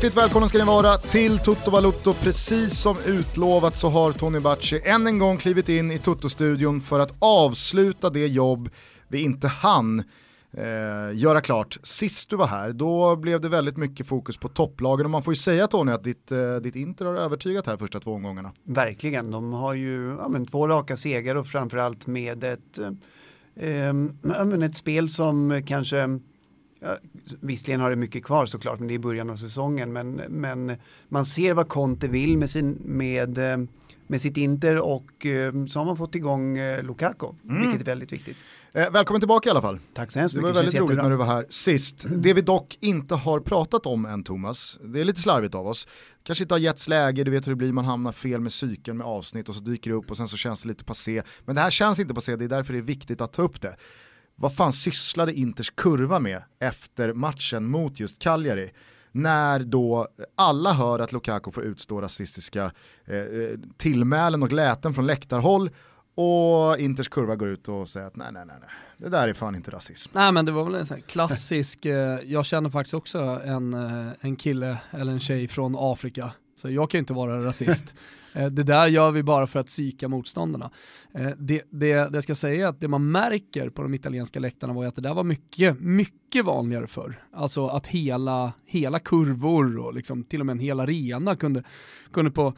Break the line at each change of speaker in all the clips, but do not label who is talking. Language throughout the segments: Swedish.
Hjärtligt välkomna ska ni vara till Toto Balutto. Precis som utlovat så har Tony Bacci än en gång klivit in i Toto-studion för att avsluta det jobb vi inte hann eh, göra klart. Sist du var här, då blev det väldigt mycket fokus på topplagen och man får ju säga Tony att ditt, eh, ditt Inter har övertygat här första två omgångarna.
Verkligen, de har ju ja, men, två raka segrar och framförallt med ett, eh, eh ett spel som kanske Ja, visserligen har det mycket kvar såklart, men det är i början av säsongen. Men, men man ser vad Conte vill med, sin, med, eh, med sitt Inter och eh, så har man fått igång eh, Lukaku, mm. vilket är väldigt viktigt.
Eh, välkommen tillbaka i alla fall.
Tack så hemskt
mycket. Det var väldigt roligt när du var här sist. Mm. Det vi dock inte har pratat om än Thomas, det är lite slarvigt av oss. Kanske inte har getts läge, du vet hur det blir, man hamnar fel med cykeln med avsnitt och så dyker det upp och sen så känns det lite passé. Men det här känns inte passé, det är därför det är viktigt att ta upp det vad fan sysslade Inters kurva med efter matchen mot just Cagliari? När då alla hör att Lukaku får utstå rasistiska eh, eh, tillmälen och läten från läktarhåll och Inters kurva går ut och säger att nej, nej, nej, nej. det där är fan inte rasism.
Nej men det var väl en sån klassisk, eh, jag känner faktiskt också en, eh, en kille eller en tjej från Afrika, så jag kan ju inte vara rasist. Eh, det där gör vi bara för att psyka motståndarna. Eh, det, det, det jag ska säga är att det man märker på de italienska läktarna var att det där var mycket, mycket vanligare förr. Alltså att hela, hela kurvor och liksom till och med en hel arena kunde, kunde på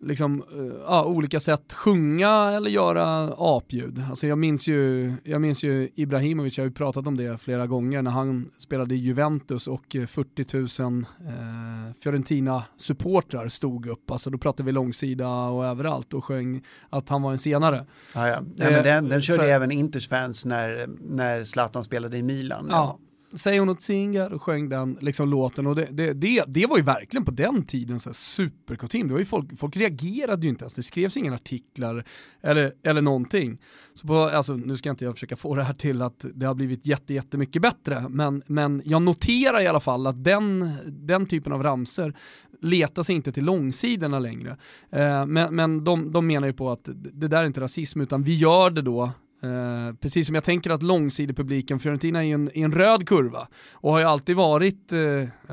liksom, uh, ja, olika sätt sjunga eller göra apljud. Alltså jag, minns ju, jag minns ju Ibrahimovic, jag har ju pratat om det flera gånger, när han spelade i Juventus och 40 000 eh, Fiorentina-supportrar stod upp. Alltså då pratade vi långsida och överallt och sjöng att han var en senare.
Ja, ja. Nej, men den, den körde så, även Inters fans när, när Zlatan spelade i Milan.
Ja. Säg hon åt Singar och sjöng den liksom, låten och det, det, det, det var ju verkligen på den tiden så superkutym. Det var ju folk, folk reagerade ju inte ens, det skrevs inga artiklar eller, eller någonting. Så på, alltså, nu ska inte jag försöka få det här till att det har blivit jätte, jättemycket bättre, men, men jag noterar i alla fall att den, den typen av ramser letar sig inte till långsidorna längre. Eh, men men de, de menar ju på att det där är inte rasism, utan vi gör det då Eh, precis som jag tänker att långsidepubliken, Fiorentina är en, en röd kurva och har ju alltid varit, eh,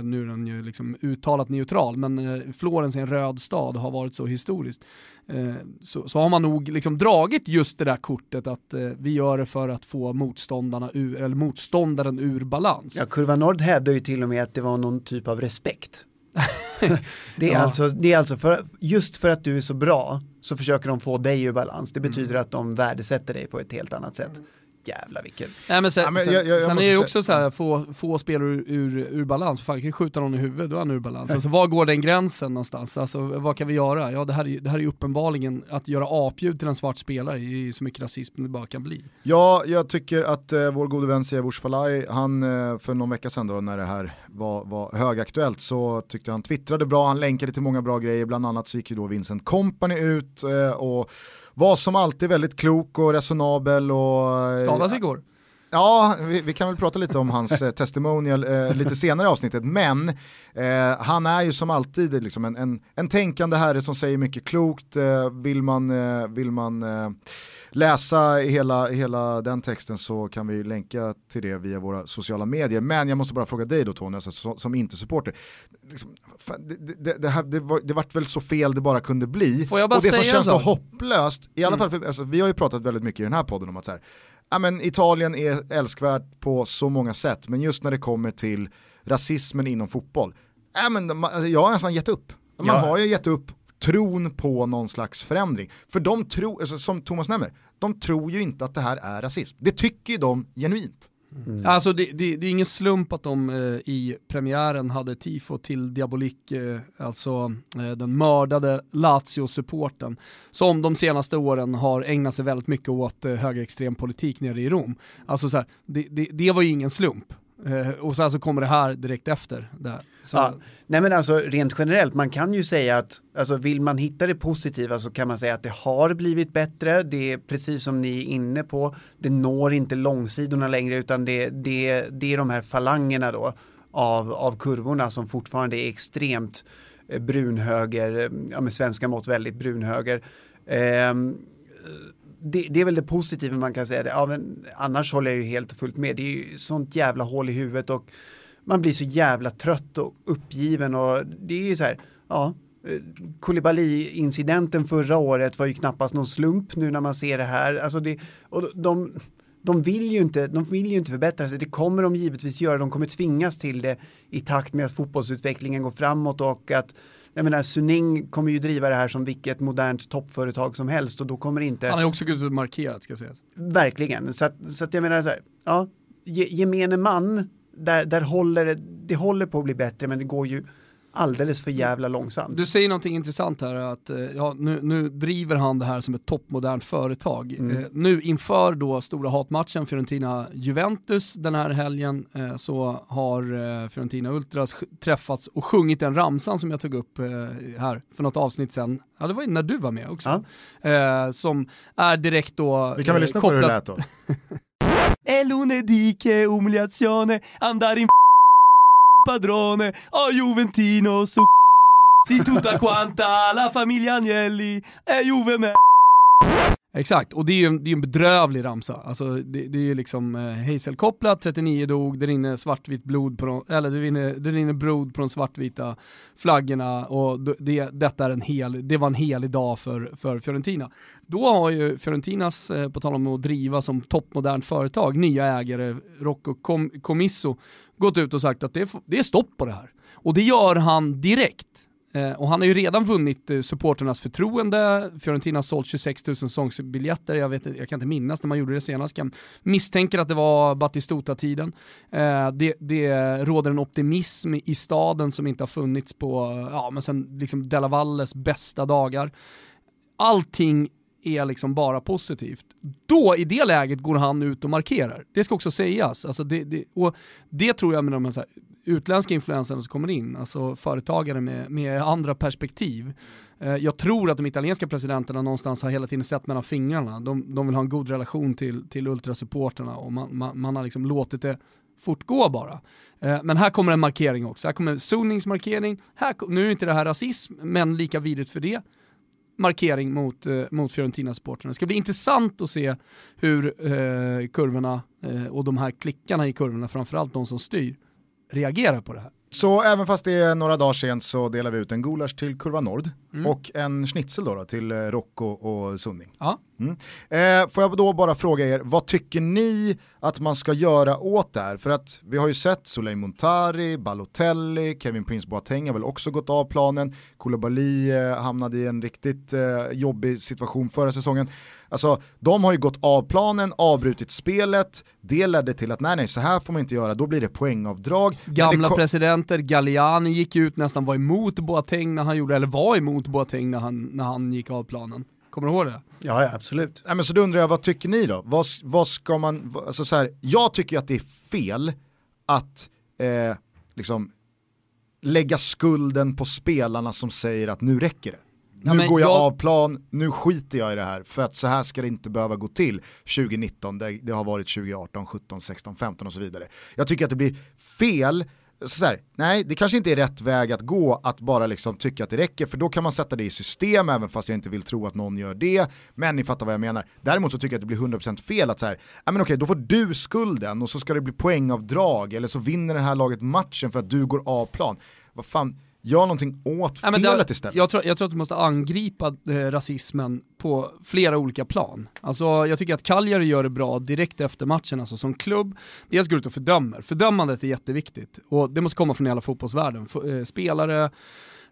nu är den ju liksom uttalat neutral, men eh, Florens är en röd stad och har varit så historiskt. Eh, så, så, har man nog liksom dragit just det där kortet att eh, vi gör det för att få motståndarna ur, eller motståndaren ur balans.
Ja, kurva Nord hävdar ju till och med att det var någon typ av respekt. det, är ja. alltså, det är alltså för, just för att du är så bra så försöker de få dig ur balans. Det betyder mm. att de värdesätter dig på ett helt annat sätt jävlar vilken.
Nej, men sen, ja, men jag, jag, sen, sen är det ju också så här, få, få spelare ur, ur, ur balans, fan kan skjuta någon i huvudet, då är han ur balans. Alltså var går den gränsen någonstans? Alltså vad kan vi göra? Ja det här är, det här är uppenbarligen, att göra apljud till en svart spelare är ju så mycket rasism det bara kan bli.
Ja, jag tycker att eh, vår gode vän Siavush Falai, han eh, för någon vecka sedan då när det här var, var högaktuellt så tyckte han twittrade bra, han länkade till många bra grejer, bland annat så gick ju då Vincent Company ut eh, och var som alltid väldigt klok och resonabel och...
Eh, Skadades igår.
Ja, vi, vi, kan väl prata lite om hans eh, testimonial eh, lite senare i avsnittet, men eh, han är ju som alltid liksom en, en, en tänkande herre som säger mycket klokt. Eh, vill man, eh, vill man läsa hela, hela den texten så kan vi länka till det via våra sociala medier. Men jag måste bara fråga dig då Tony, alltså, som, som inte supporter. Liksom, det, det, det, här, det, var, det vart väl så fel det bara kunde bli. Och det
som
känns
så
hopplöst, i alla mm. fall, för, alltså, vi har ju pratat väldigt mycket i den här podden om att så här, ja, men Italien är älskvärt på så många sätt, men just när det kommer till rasismen inom fotboll, ja, men, alltså, jag har nästan gett upp. Man ja. har ju gett upp tron på någon slags förändring. För de tror, alltså, som Thomas nämner, de tror ju inte att det här är rasism. Det tycker ju de genuint.
Mm. Alltså det, det, det, är ingen slump att de eh, i premiären hade tifo till Diabolik, eh, alltså eh, den mördade Lazio-supporten, som de senaste åren har ägnat sig väldigt mycket åt eh, högerextrem politik nere i Rom. Alltså så här, det, det, det var ju ingen slump. Eh, och sen så kommer det här direkt efter. Där.
Ja. Nej men alltså rent generellt, man kan ju säga att alltså, vill man hitta det positiva så kan man säga att det har blivit bättre. Det är precis som ni är inne på, det når inte långsidorna längre utan det, det, det är de här falangerna då av, av kurvorna som fortfarande är extremt eh, brunhöger, eh, ja med svenska mått väldigt brunhöger. Eh, det, det, är väl det positiva man kan säga. Ja, men annars håller jag ju helt och fullt med. Det är ju sånt jävla hål i huvudet och man blir så jävla trött och uppgiven och det är ju så här, ja, eh, Koulibaly-incidenten förra året var ju knappast någon slump nu när man ser det här. Alltså det, och de, de, vill ju inte, de vill ju inte förbättra sig, det kommer de givetvis göra, de kommer tvingas till det i takt med att fotbollsutvecklingen går framåt och att jag menar, Suning kommer ju driva det här som vilket modernt toppföretag som helst och då kommer inte...
Han har ju också gått ut och markerat ska sägas.
Verkligen, så att, så att jag menar så här, ja, gemene man, där, där håller det, det håller på att bli bättre men det går ju alldeles för jävla långsamt.
Du säger någonting intressant här, att eh, ja, nu, nu driver han det här som ett toppmodernt företag. Mm. Eh, nu inför då stora hatmatchen Fiorentina-Juventus den här helgen eh, så har eh, Fiorentina Ultras träffats och sjungit den ramsan som jag tog upp eh, här för något avsnitt sen. Ja det var ju när du var med också. Ja. Eh, som är direkt då
Vi kan väl lyssna kopplat... på hur det lät då.
E lunedì che umiliazione andare in padrone, oh Juventino su di tutta quanta la famiglia Agnelli è Juve med Exakt, och det är ju en, det är en bedrövlig ramsa. Alltså, det, det är ju liksom eh, Hazel-kopplat, 39 dog, det rinner svartvitt blod på de, eller det rinner, det rinner blod på de svartvita flaggorna och det, detta är en hel, det var en helig dag för, för Fiorentina. Då har ju Fiorentinas, eh, på tal om att driva som toppmodernt företag, nya ägare, Rocco Com Comisso, gått ut och sagt att det, det är stopp på det här. Och det gör han direkt. Eh, och han har ju redan vunnit eh, supporternas förtroende, Fiorentina har sålt 26 000 säsongsbiljetter, jag, vet, jag kan inte minnas när man gjorde det senast, jag misstänker att det var Batistota-tiden. Eh, det, det råder en optimism i staden som inte har funnits på, ja men sen liksom Della Valles bästa dagar. Allting är liksom bara positivt. Då i det läget går han ut och markerar. Det ska också sägas. Alltså det, det, och det tror jag med de här, utländska influenserna som kommer in, alltså företagare med, med andra perspektiv. Eh, jag tror att de italienska presidenterna någonstans har hela tiden sett mellan fingrarna. De, de vill ha en god relation till, till ultrasupporterna och man, man, man har liksom låtit det fortgå bara. Eh, men här kommer en markering också. Här kommer zoningsmarkering. Här, nu är inte det här rasism, men lika vidrigt för det markering mot, eh, mot Fiorentina-supportrarna. Det ska bli intressant att se hur eh, kurvorna eh, och de här klickarna i kurvorna, framförallt de som styr, reagerar på det här.
Så även fast det är några dagar sent så delar vi ut en gulasch till Kurva Nord mm. och en schnitzel då, då till eh, Rocco och Sunning.
Ja.
Mm. Eh, får jag då bara fråga er, vad tycker ni att man ska göra åt det här? För att vi har ju sett Soleil Montari, Balotelli, Kevin Prince Boateng har väl också gått av planen, Koulibaly eh, hamnade i en riktigt eh, jobbig situation förra säsongen. Alltså, de har ju gått av planen, avbrutit spelet, det ledde till att nej nej så här får man inte göra, då blir det poängavdrag.
Gamla presidenter, Galliani gick ut, nästan var emot Boateng när han gjorde, eller var emot Boateng när han, när han gick av planen. Kommer du ihåg det?
Ja, ja absolut.
Nej, men så då undrar jag, vad tycker ni då? Vad, vad ska man, alltså så här, jag tycker att det är fel att eh, liksom lägga skulden på spelarna som säger att nu räcker det. Nu ja, går jag, jag, av plan, nu skiter jag i det här för att så här ska det inte behöva gå till 2019, det, det har varit 2018, 17, 16, 15 och så vidare. Jag tycker att det blir fel så här, nej det kanske inte är rätt väg att gå att bara liksom tycka att det räcker för då kan man sätta det i system även fast jag inte vill tro att någon gör det. Men ni fattar vad jag menar. Däremot så tycker jag att det blir 100% fel att så här, men okej då får du skulden och så ska det bli poängavdrag eller så vinner det här laget matchen för att du går av plan. Vad fan, gör någonting åt felet
där,
istället.
Jag tror, jag tror att du måste angripa eh, rasismen på flera olika plan. Alltså, jag tycker att Cagliari gör det bra direkt efter matchen, alltså som klubb. Dels går ut och fördömer. Fördömandet är jätteviktigt och det måste komma från hela fotbollsvärlden. F eh, spelare,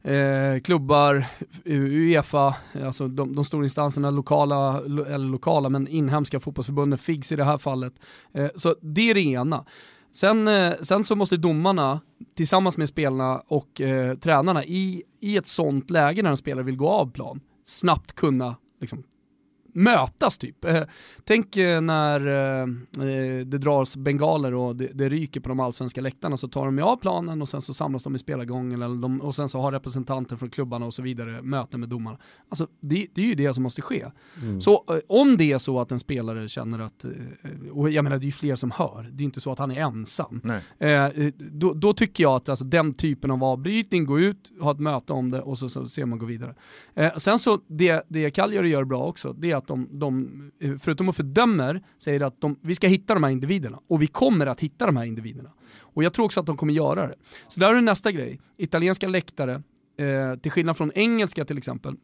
Eh, klubbar, Uefa, alltså de, de stora instanserna, lokala, eller lokala men inhemska fotbollsförbunden, FIGS i det här fallet. Eh, så det är det ena. Sen, eh, sen så måste domarna tillsammans med spelarna och eh, tränarna i, i ett sånt läge när en spelare vill gå av plan snabbt kunna liksom, mötas typ. Eh, tänk eh, när eh, eh, det dras bengaler och det, det, ryker på de allsvenska läktarna så tar de av planen och sen så samlas de i spelargången eller de, och sen så har representanter från klubbarna och så vidare möten med domarna. Alltså det, det är ju det som måste ske. Mm. Så eh, om det är så att en spelare känner att, eh, och jag menar det är ju fler som hör, det är inte så att han är ensam. Då, då, tycker jag att alltså, den typen av avbrytning, gå ut, ha ett möte om det och så, så ser man gå vidare. sen så det, det Cagliari gör bra också, det är att de, de, eh, förutom att fördömer, säger att de, vi ska hitta de här individerna. Och vi kommer att hitta de här individerna. Och jag tror också att de kommer göra det. Så där är nästa grej. Italienska läktare, eh, till skillnad från engelska till exempel,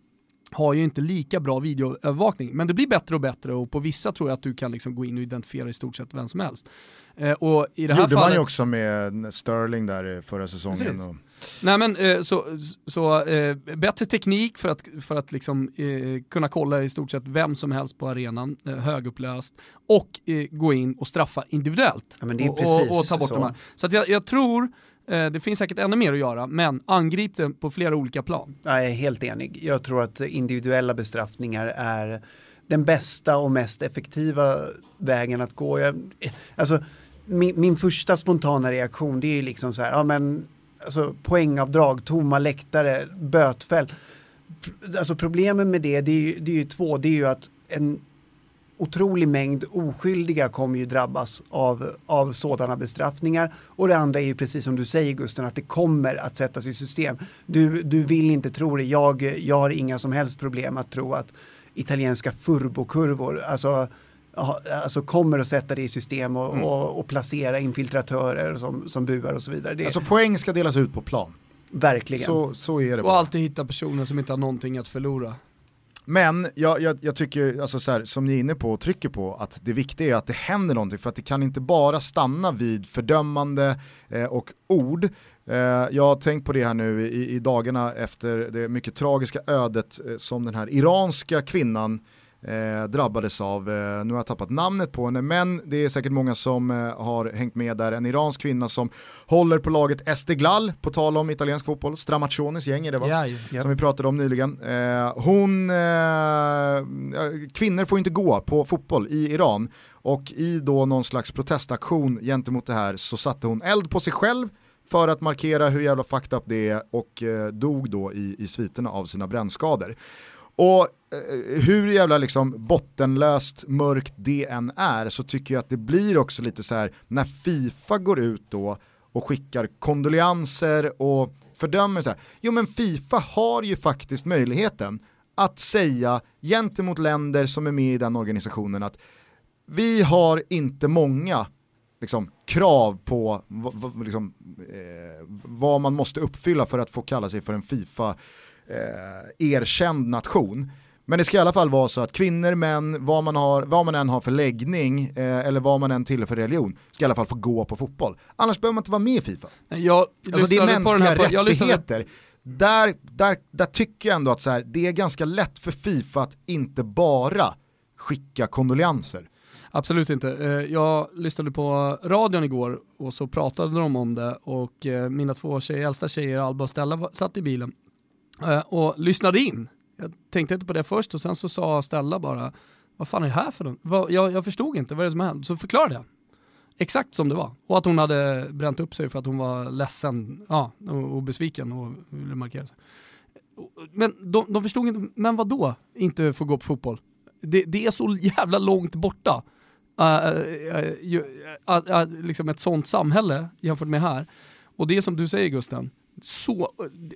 har ju inte lika bra videoövervakning. Men det blir bättre och bättre och på vissa tror jag att du kan liksom gå in och identifiera i stort sett vem som helst. Eh, och i det här
gjorde
fallet...
man ju också med Sterling där förra säsongen. Och...
Nej men eh, så, så eh, bättre teknik för att, för att liksom, eh, kunna kolla i stort sett vem som helst på arenan, högupplöst, och gå in och straffa individuellt.
Ja, och,
och, och, ta bort så. de här. Så att jag, jag tror det finns säkert ännu mer att göra, men angrip det på flera olika plan.
Jag är helt enig. Jag tror att individuella bestraffningar är den bästa och mest effektiva vägen att gå. Jag, alltså, min, min, första spontana reaktion det är liksom så här, ja men alltså, poängavdrag, tomma läktare, bötfäll. Alltså problemen med det, det är, ju, det är ju två. Det är ju att en otrolig mängd oskyldiga kommer ju drabbas av, av sådana bestraffningar. Och det andra är ju precis som du säger Gusten, att det kommer att sättas i system. Du, du vill inte tro det, jag, jag har inga som helst problem att tro att italienska furbokurvor, alltså alltså kommer att sätta det i system och, mm. och, och, placera infiltratörer som, som buar och så vidare. Det...
Alltså poäng ska delas ut på plan.
Verkligen.
Så, så är det.
Och alltid hitta personer som inte har någonting att förlora.
Men jag, jag, jag tycker, alltså så här, som ni är inne på och trycker på, att det viktiga är att det händer någonting för att det kan inte bara stanna vid fördömande eh, och ord. Eh, jag har tänkt på det här nu i, i dagarna efter det mycket tragiska ödet eh, som den här iranska kvinnan eh, drabbades av. Eh, nu har jag tappat namnet på henne, men det är säkert många som eh, har hängt med där. En iransk kvinna som håller på laget Esteglal, på tal om italiensk fotboll, Stramaccionis gäng är det va? Ja, ja. Som vi pratade om nyligen. Eh, hon, eh, kvinnor får inte gå på fotboll i Iran och i då någon slags protestaktion gentemot det här så satte hon eld på sig själv för att markera hur jävla fucked up det är och eh, dog då i, i sviterna av sina brännskador. Och eh, hur jävla liksom bottenlöst mörkt det än är så tycker jag att det blir också lite så här när Fifa går ut då och skickar kondoleanser och fördömer så här. Jo men Fifa har ju faktiskt möjligheten att säga gentemot länder som är med i den organisationen att vi har inte många liksom, krav på liksom, eh, vad man måste uppfylla för att få kalla sig för en Fifa eh, erkänd nation. Men det ska i alla fall vara så att kvinnor, män, vad man, har, vad man än har för läggning eh, eller vad man än tillhör för religion, ska i alla fall få gå på fotboll. Annars behöver man inte vara med i Fifa.
Jag alltså det är mänskliga
på här, rättigheter. Där, där, där tycker jag ändå att så här, det är ganska lätt för Fifa att inte bara skicka kondolenser.
Absolut inte. Eh, jag lyssnade på radion igår och så pratade de om det och eh, mina två tjejer, äldsta tjejer, Alba och Stella, satt i bilen Eh, och lyssnade in. Jag tänkte inte på det först och sen så sa Stella bara, vad fan är det här för något? Jag, jag förstod inte, vad är det som har hänt? Så förklarade jag. Exakt som det var. Och att hon hade bränt upp sig för att hon var ledsen ja, och, och besviken och ville markera sig. Men de, de förstod inte, men vad då inte få gå på fotboll? Det, det är så jävla långt borta. Uh, uh, uh, liksom ett sånt samhälle jämfört med här. Och det är som du säger Gusten, så,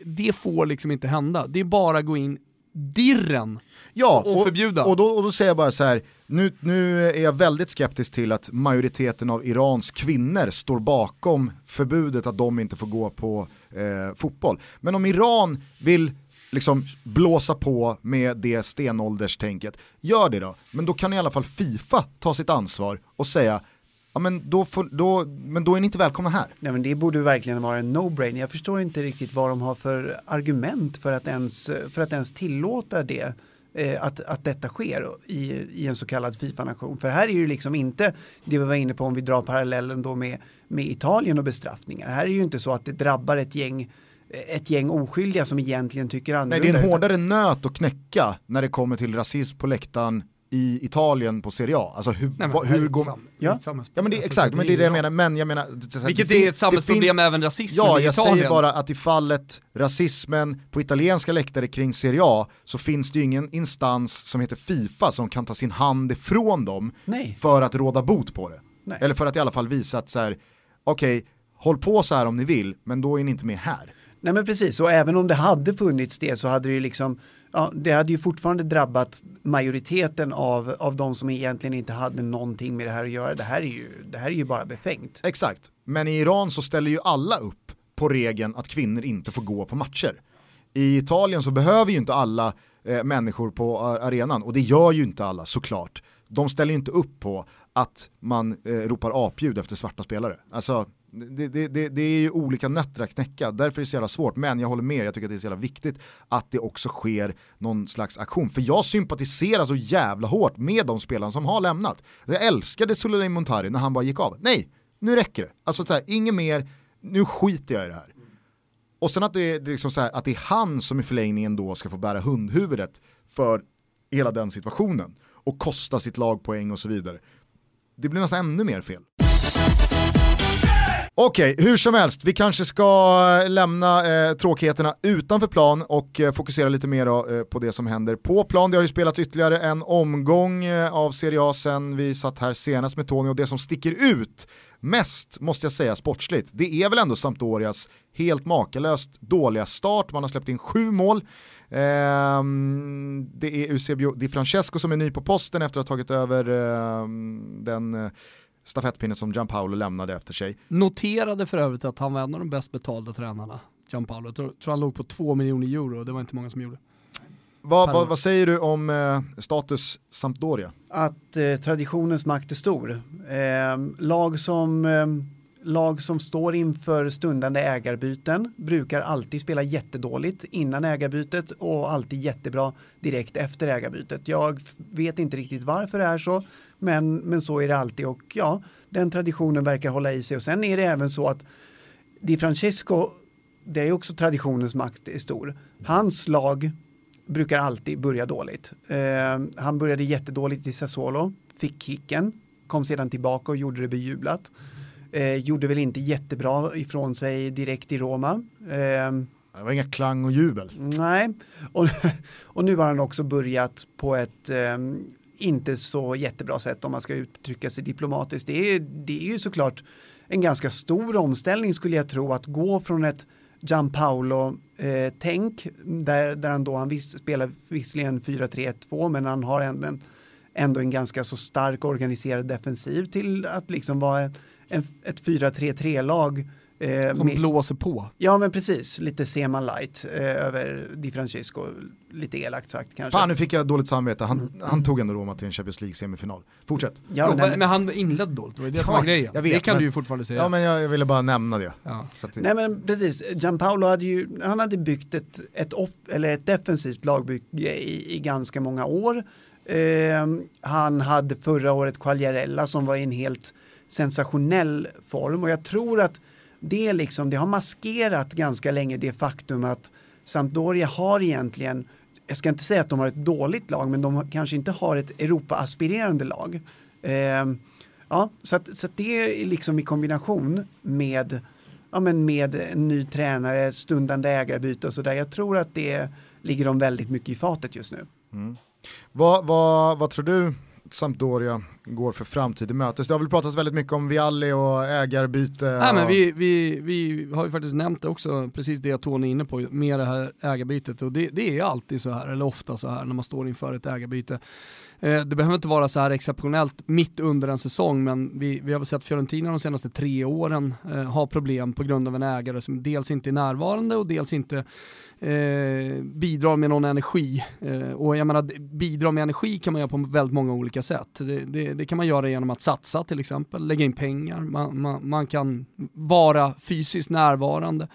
det får liksom inte hända. Det är bara att gå in dirren
ja,
och, och förbjuda.
Och då, och då säger jag bara så här, nu, nu är jag väldigt skeptisk till att majoriteten av Irans kvinnor står bakom förbudet att de inte får gå på eh, fotboll. Men om Iran vill liksom blåsa på med det stenålderstänket, gör det då. Men då kan i alla fall Fifa ta sitt ansvar och säga ja men då, får, då, men då är ni inte välkomna här.
Nej men det borde verkligen vara en no-brainer. Jag förstår inte riktigt vad de har för argument för att ens, för att ens tillåta det. Eh, att, att detta sker i, i en så kallad Fifa-nation. För här är ju liksom inte det vi var inne på om vi drar parallellen då med, med Italien och bestraffningar. Här är ju inte så att det drabbar ett gäng ett gäng oskyldiga som egentligen tycker annorlunda.
Nej, det är en hårdare nöt att knäcka när det kommer till rasism på läktaren i Italien på Serie A. Alltså hur, Nej, va, hur går...
Sam, ja. ja men
det, alltså, exakt, men det är det jag menar, men jag menar...
Här, Vilket det, är ett samhällsproblem finns, även rasismen
Ja,
i
jag säger bara att i fallet rasismen på italienska läktare kring Serie A så finns det ju ingen instans som heter Fifa som kan ta sin hand ifrån dem
Nej.
för att råda bot på det. Nej. Eller för att i alla fall visa att så här, okej, okay, håll på så här om ni vill, men då är ni inte med här.
Nej men precis, och även om det hade funnits det så hade det ju liksom ja, det hade ju fortfarande drabbat majoriteten av, av de som egentligen inte hade någonting med det här att göra. Det här är ju, det här är ju bara befängt.
Exakt, men i Iran så ställer ju alla upp på regeln att kvinnor inte får gå på matcher. I Italien så behöver ju inte alla eh, människor på arenan och det gör ju inte alla såklart. De ställer ju inte upp på att man eh, ropar apljud efter svarta spelare. Alltså, det, det, det, det, är ju olika nötter att knäcka, därför är det så jävla svårt. Men jag håller med, jag tycker att det är så jävla viktigt att det också sker någon slags aktion. För jag sympatiserar så jävla hårt med de spelarna som har lämnat. Jag älskade Suleiman Montari när han bara gick av. Nej, nu räcker det. Alltså så här, inget mer, nu skiter jag i det här. Och sen att det, är, liksom så här, att det är han som i förlängningen då ska få bära hundhuvudet för hela den situationen och kosta sitt lag poäng och så vidare. Det blir nästan ännu mer fel. Okej, okay, hur som helst, vi kanske ska eh, lämna eh, tråkigheterna utanför plan och eh, fokusera lite mer då, eh, på det som händer på plan. Det har ju spelats ytterligare en omgång eh, av Serie A sen vi satt här senast med Tony och det som sticker ut mest, måste jag säga sportsligt, det är väl ändå Sampdorias helt makalöst dåliga start. Man har släppt in sju mål. Ehm, det är Eusebio Di Francesco som är ny på posten efter att ha tagit över ehm, den eh, stafettpinnen som Gianpaolo lämnade efter sig.
Noterade för övrigt att han var en av de bäst betalda tränarna, Gianpaolo. Jag tror, tror han låg på 2 miljoner euro och det var inte många som gjorde.
Vad, vad, vad, säger du om eh, status Sampdoria?
Att eh, traditionens makt är stor. Eh, lag, som, eh, lag som står inför stundande ägarbyten brukar alltid spela jättedåligt innan ägarbytet och alltid jättebra direkt efter ägarbytet. Jag vet inte riktigt varför det är så, men, men så är det alltid och ja, den traditionen verkar hålla i sig. Och sen är det även så att Di Francesco, det är också traditionens makt är stor. Hans lag brukar alltid börja dåligt. Eh, han började jättedåligt i Sassuolo, fick kicken, kom sedan tillbaka och gjorde det bejublat. Eh, gjorde väl inte jättebra ifrån sig direkt i Roma.
Eh, det var inga klang och jubel.
Nej, och, och nu har han också börjat på ett eh, inte så jättebra sätt om man ska uttrycka sig diplomatiskt. Det är, det är ju såklart en ganska stor omställning skulle jag tro att gå från ett Gianpaolo-tänk eh, där, där han då, han vis, spelar visserligen 4-3-1-2 men han har ändå en, ändå en ganska så stark organiserad defensiv till att liksom vara en, en, ett 4-3-3-lag
Eh, som med, blåser på.
Ja men precis, lite Seman light eh, över Di Francesco, lite elakt sagt kanske.
Fan nu fick jag dåligt samvete, han, mm. han tog ändå Roma till en Champions League semifinal. Fortsätt.
Ja, jo, men, men han inledde dåligt, det var det ja, som var grejen. Vet, det kan men, du ju fortfarande säga.
Ja men jag, jag ville bara nämna det.
Ja. det. Nej men precis, Gianpaolo hade ju, han hade byggt ett, ett, off, eller ett defensivt lagbygge i, i ganska många år. Eh, han hade förra året Quagliarella som var i en helt sensationell form och jag tror att det, liksom, det har maskerat ganska länge det faktum att Sampdoria har egentligen, jag ska inte säga att de har ett dåligt lag, men de kanske inte har ett Europa-aspirerande lag. Eh, ja, så att, så att det är liksom i kombination med, ja, men med en ny tränare, stundande ägarbyte och sådär. Jag tror att det ligger dem väldigt mycket i fatet just nu. Mm.
Vad, vad, vad tror du Sampdoria går för framtid i mötes. Det har väl pratats väldigt mycket om Vialli och ägarbyte.
Nej, men vi, vi, vi har ju faktiskt nämnt också, precis det Tony är inne på, med det här ägarbytet. Och det, det är alltid så här, eller ofta så här, när man står inför ett ägarbyte. Eh, det behöver inte vara så här exceptionellt mitt under en säsong, men vi, vi har sett Fiorentina de senaste tre åren eh, ha problem på grund av en ägare som dels inte är närvarande och dels inte eh, bidrar med någon energi. Eh, och jag menar, bidra med energi kan man göra på väldigt många olika sätt. Det, det, det kan man göra genom att satsa till exempel, lägga in pengar, man, man, man kan vara fysiskt närvarande.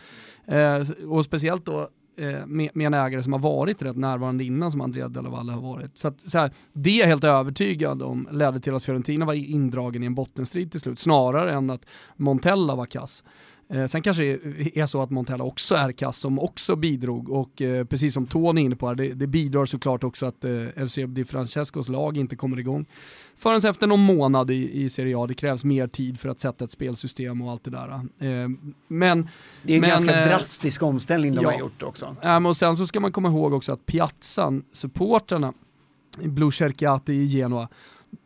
Eh, och speciellt då eh, med, med, en ägare som har varit rätt närvarande innan som Andrea Delavalle har varit. Så, att, så här, det är jag helt övertygad om ledde till att Fiorentina var indragen i en bottenstrid till slut, snarare än att Montella var kass. Eh, sen kanske det är så att Montella också är kass som också bidrog och eh, precis som Tony är inne på här, det, det bidrar såklart också att eh, FC Di Francescos lag inte kommer igång förrän efter någon månad i, i Serie A. Det krävs mer tid för att sätta ett spelsystem och allt det där. Eh, men,
det är en
men,
ganska eh, drastisk omställning de ja, har gjort också.
Eh, och sen så ska man komma ihåg också att Piazzan, supporterna, Blue Cerchiati i Genoa,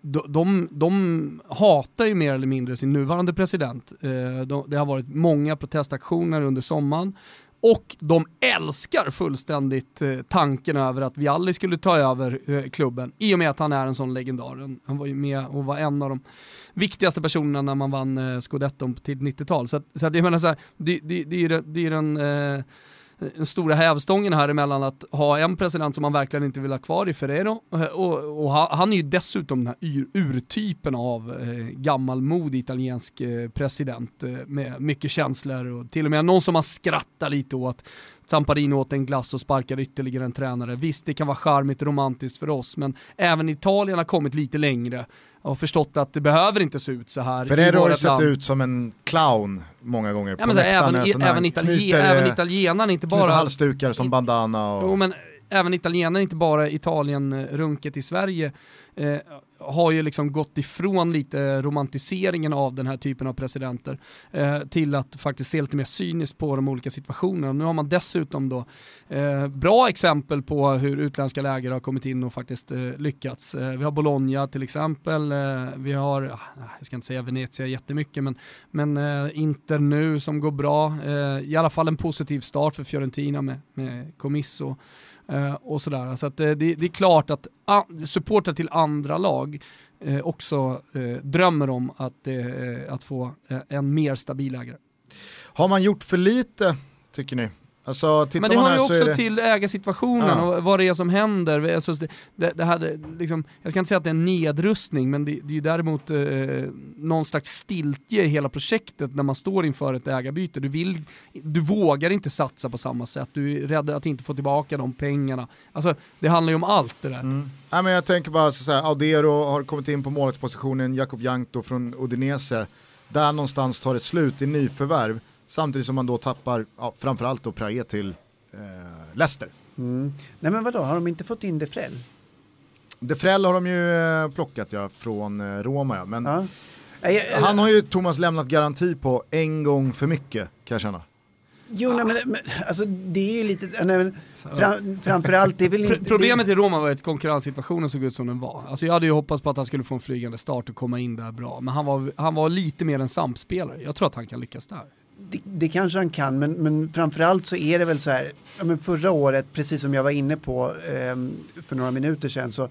de, de, hatar ju mer eller mindre sin nuvarande president. Eh, de, det har varit många protestaktioner under sommaren och de älskar fullständigt eh, tanken över att Vialli skulle ta över eh, klubben i och med att han är en sån legendar. Han var ju med och var en av de viktigaste personerna när man vann Scudetton scudetton till 90-tal. Så, att, så att jag menar så här, det, det, det, är, det är den eh, den stora hävstången här emellan att ha en president som man verkligen inte vill ha kvar i Ferrero eh, och, och han är ju dessutom den här ur, urtypen av eh, gammalmodig italiensk eh, president eh, med mycket känslor och till och med någon som man skrattar lite åt. Zamparini åt en glass och sparkar ytterligare en tränare. Visst, det kan vara charmigt och romantiskt för oss, men även Italien har kommit lite längre. Och förstått att det behöver inte se ut så här
För det har sett ut som en clown många gånger
ja, på så även, även, knyter, även italienarna, inte bara...
halsdukar som bandana och...
Jo, men även italienare, inte bara Italien-runket i Sverige, eh, har ju liksom gått ifrån lite romantiseringen av den här typen av presidenter eh, till att faktiskt se lite mer cyniskt på de olika situationerna. Nu har man dessutom då eh, bra exempel på hur utländska läger har kommit in och faktiskt eh, lyckats. Eh, vi har Bologna till exempel, eh, vi har, ah, jag ska inte säga Venezia jättemycket, men, men eh, Inter nu som går bra, eh, i alla fall en positiv start för Fiorentina med, med Comisso. Eh, och sådär. Så att, eh, det, det, är klart att ah, supportrar till andra lag eh, också eh, drömmer om att, eh, att få eh, en mer stabil ägare.
Har man gjort för lite, tycker ni?
Alltså, Men det hör ju också det... till ägarsituationen ja. och vad det är som händer. Alltså, det, det här, liksom, jag ska inte säga att det är en nedrustning, men det, det är ju däremot eh, någon slags stiltje i hela projektet när man står inför ett ägarbyte. Du, vill, du vågar inte satsa på samma sätt, du är rädd att inte få tillbaka de pengarna. Alltså, det handlar ju om allt det där. Mm.
Ja, men jag tänker bara så här, Audero har kommit in på målvaktspositionen, Jakob Jankto från Udinese. Där någonstans tar ett slut i nyförvärv Samtidigt som man då tappar ja, framförallt då Prae till eh, Leicester.
Mm. Nej men vadå, har de inte fått in Defrell?
Defrell har de ju eh, plockat ja, från eh, Roma ja. Men ja. han har ju Thomas lämnat garanti på en gång för mycket kan jag känna.
Jo, nej, men, men alltså, det är ju lite, nej, men, fram, framförallt det är väl inte...
Problemet i Roma var att konkurrenssituationen såg ut som den var. Alltså jag hade ju hoppats på att han skulle få en flygande start och komma in där bra, men han var, han var lite mer en sampspelare. Jag tror att han kan lyckas där
det, det, kanske han kan, men, men framförallt så är det väl så här, ja, men förra året, precis som jag var inne på eh, för några minuter sedan, så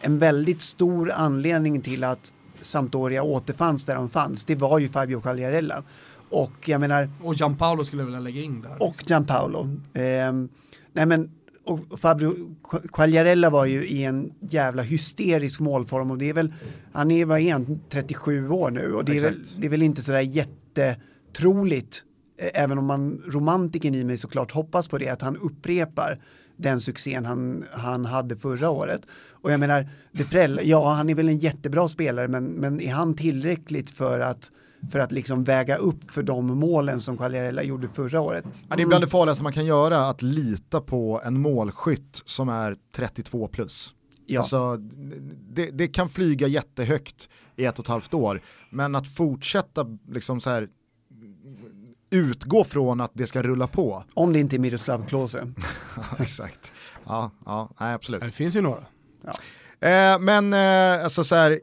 en väldigt stor anledning till att Sampdoria återfanns där de fanns, det var ju Fabio Quagliarella. Och jag menar...
Och Gianpaolo skulle jag vilja lägga in där.
Och Gianpaolo. Eh, nej men, och Fabio Quagliarella var ju i en jävla hysterisk målform och det är väl, han är, vad är han, 37 år nu och det är, väl, det är väl inte sådär jätte troligt, eh, även om man romantiken i mig såklart hoppas på det, att han upprepar den succén han, han hade förra året. Och jag menar, Deprell, ja han är väl en jättebra spelare men, men är han tillräckligt för att för att liksom väga upp för de målen som Quagliarella gjorde förra året.
Ja, det är bland det farligaste man kan göra, att lita på en målskytt som är 32 plus. Ja. Alltså, det, det, kan flyga jättehögt i ett och ett halvt år, men att fortsätta liksom så här utgå från att det ska rulla på.
Om det inte är Miroslav Klose.
exakt. Ja, ja nej, absolut.
Det finns ju några.
Ja. Eh, men eh, alltså så här,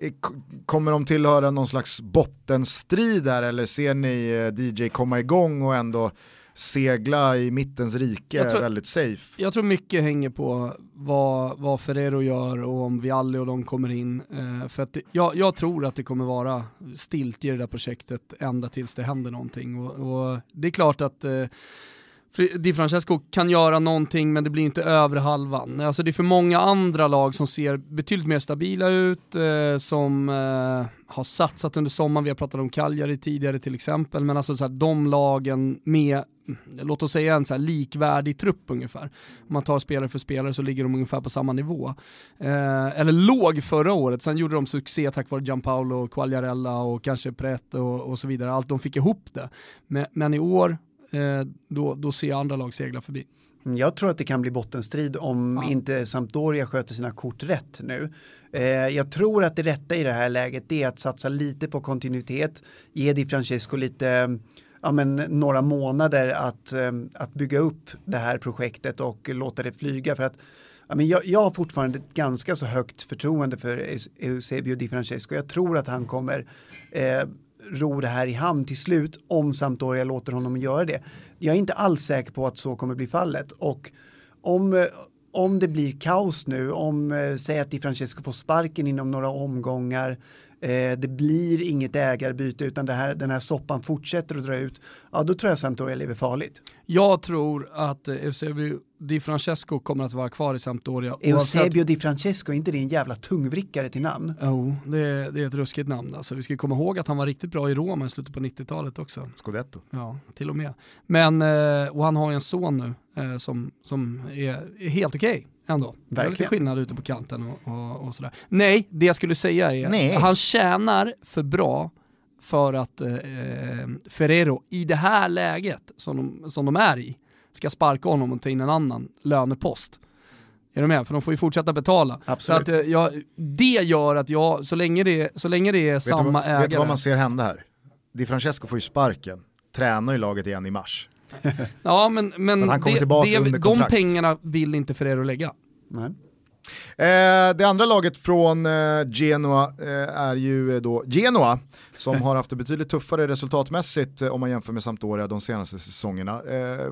kommer de tillhöra någon slags bottenstrid där eller ser ni eh, DJ komma igång och ändå segla i mittens rike tror, väldigt safe.
Jag tror mycket hänger på vad, vad Ferrero gör och om Vialli och de kommer in. Eh, för att jag, jag, tror att det kommer vara stilt i det där projektet ända tills det händer någonting. Och, och det är klart att eh, Di Francesco kan göra någonting men det blir inte över halvan. Alltså det är för många andra lag som ser betydligt mer stabila ut, eh, som eh, har satsat under sommaren, vi har pratat om Cagliari tidigare till exempel, men alltså så här, de lagen med, låt oss säga en så likvärdig trupp ungefär. Om man tar spelare för spelare så ligger de ungefär på samma nivå. Eh, eller låg förra året, sen gjorde de succé tack vare Gianpaolo, Quagliarella och kanske Pret och, och så vidare, allt de fick ihop det. Men, men i år då, då ser jag andra lag segla förbi.
Mm, jag tror att det kan bli bottenstrid om ja. inte Sampdoria sköter sina kort rätt nu. Eh, jag tror att det rätta i det här läget är att satsa lite på kontinuitet, ge Di Francesco lite ja, men, några månader att, eh, att bygga upp det här projektet och låta det flyga. För att ja, men jag, jag har fortfarande ett ganska så högt förtroende för Eusebio Di Francesco. Jag tror att han kommer eh, ro det här i hamn till slut om Sampdoria låter honom göra det. Jag är inte alls säker på att så kommer bli fallet och om, eh, om det blir kaos nu, om eh, säg att Di Francesco får sparken inom några omgångar, eh, det blir inget ägarbyte utan det här, den här soppan fortsätter att dra ut, ja då tror jag Sampdoria lever farligt.
Jag tror att Eusebio Di Francesco kommer att vara kvar i Sampdoria.
Eusebio Di Francesco, är inte det en jävla tungvrickare till namn?
Jo, oh, det, det, är ett ruskigt namn. Alltså, vi ska komma ihåg att han var riktigt bra i Roma i slutet på 90-talet också.
Scudetto.
Ja, till och med. Men, eh, och han har ju en son nu eh, som, som är, helt okej. Okay ändå. Det är lite skillnad ute på kanten och, och, och, sådär. Nej, det jag skulle säga är
Nej.
att han tjänar för bra för att eh, Ferrero i det här läget som de, som de är i ska sparka honom och ta in en annan lönepost. Är du med? För de får ju fortsätta betala.
Absolut.
Så att, jag, det gör att jag, så länge det, så länge det är vet samma
vad,
ägare.
Vet du vad man ser hända här? Di Francesco får ju sparken, tränar ju laget igen i mars.
ja men, men det, det, de pengarna vill inte Ferrero lägga.
Nej.
Eh, det andra laget från eh, Genoa eh, är ju då Genoa som har haft det betydligt tuffare resultatmässigt om man jämför med Sampdoria de senaste säsongerna.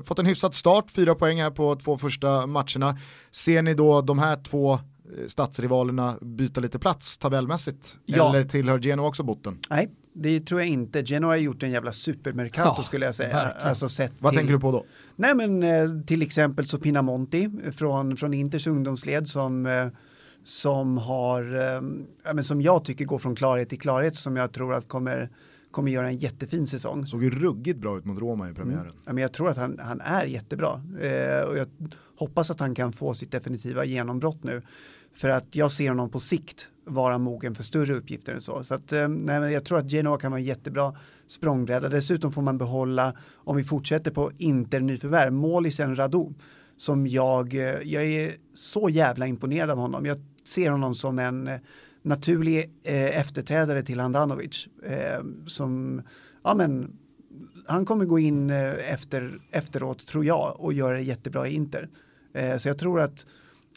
fått en hyfsad start, fyra poäng här på två första matcherna. Ser ni då de här två stadsrivalerna byta lite plats tabellmässigt? Ja. Eller tillhör Genoa också botten?
Nej, det tror jag inte. Genoa har gjort en jävla supermercato ja, skulle jag säga. Alltså, sett
Vad
till...
tänker du på då?
Nej men eh, till exempel så Pinamonti från, från Inters ungdomsled som, eh, som har, eh, men som jag tycker går från klarhet till klarhet som jag tror att kommer kommer göra en jättefin säsong.
Såg ju ruggigt bra ut mot Roma i premiären. Mm.
Ja, men jag tror att han, han är jättebra eh, och jag hoppas att han kan få sitt definitiva genombrott nu. För att jag ser honom på sikt vara mogen för större uppgifter än så. Så att, eh, nej, jag tror att Genoa kan vara en jättebra språngbräda. Dessutom får man behålla, om vi fortsätter på Inter nyförvärv, målisen Radu. Som jag, eh, jag är så jävla imponerad av honom. Jag ser honom som en eh, naturlig eh, efterträdare till Handanovic. Eh, som, ja men, han kommer gå in efter, efteråt tror jag och göra det jättebra i Inter. Så jag tror att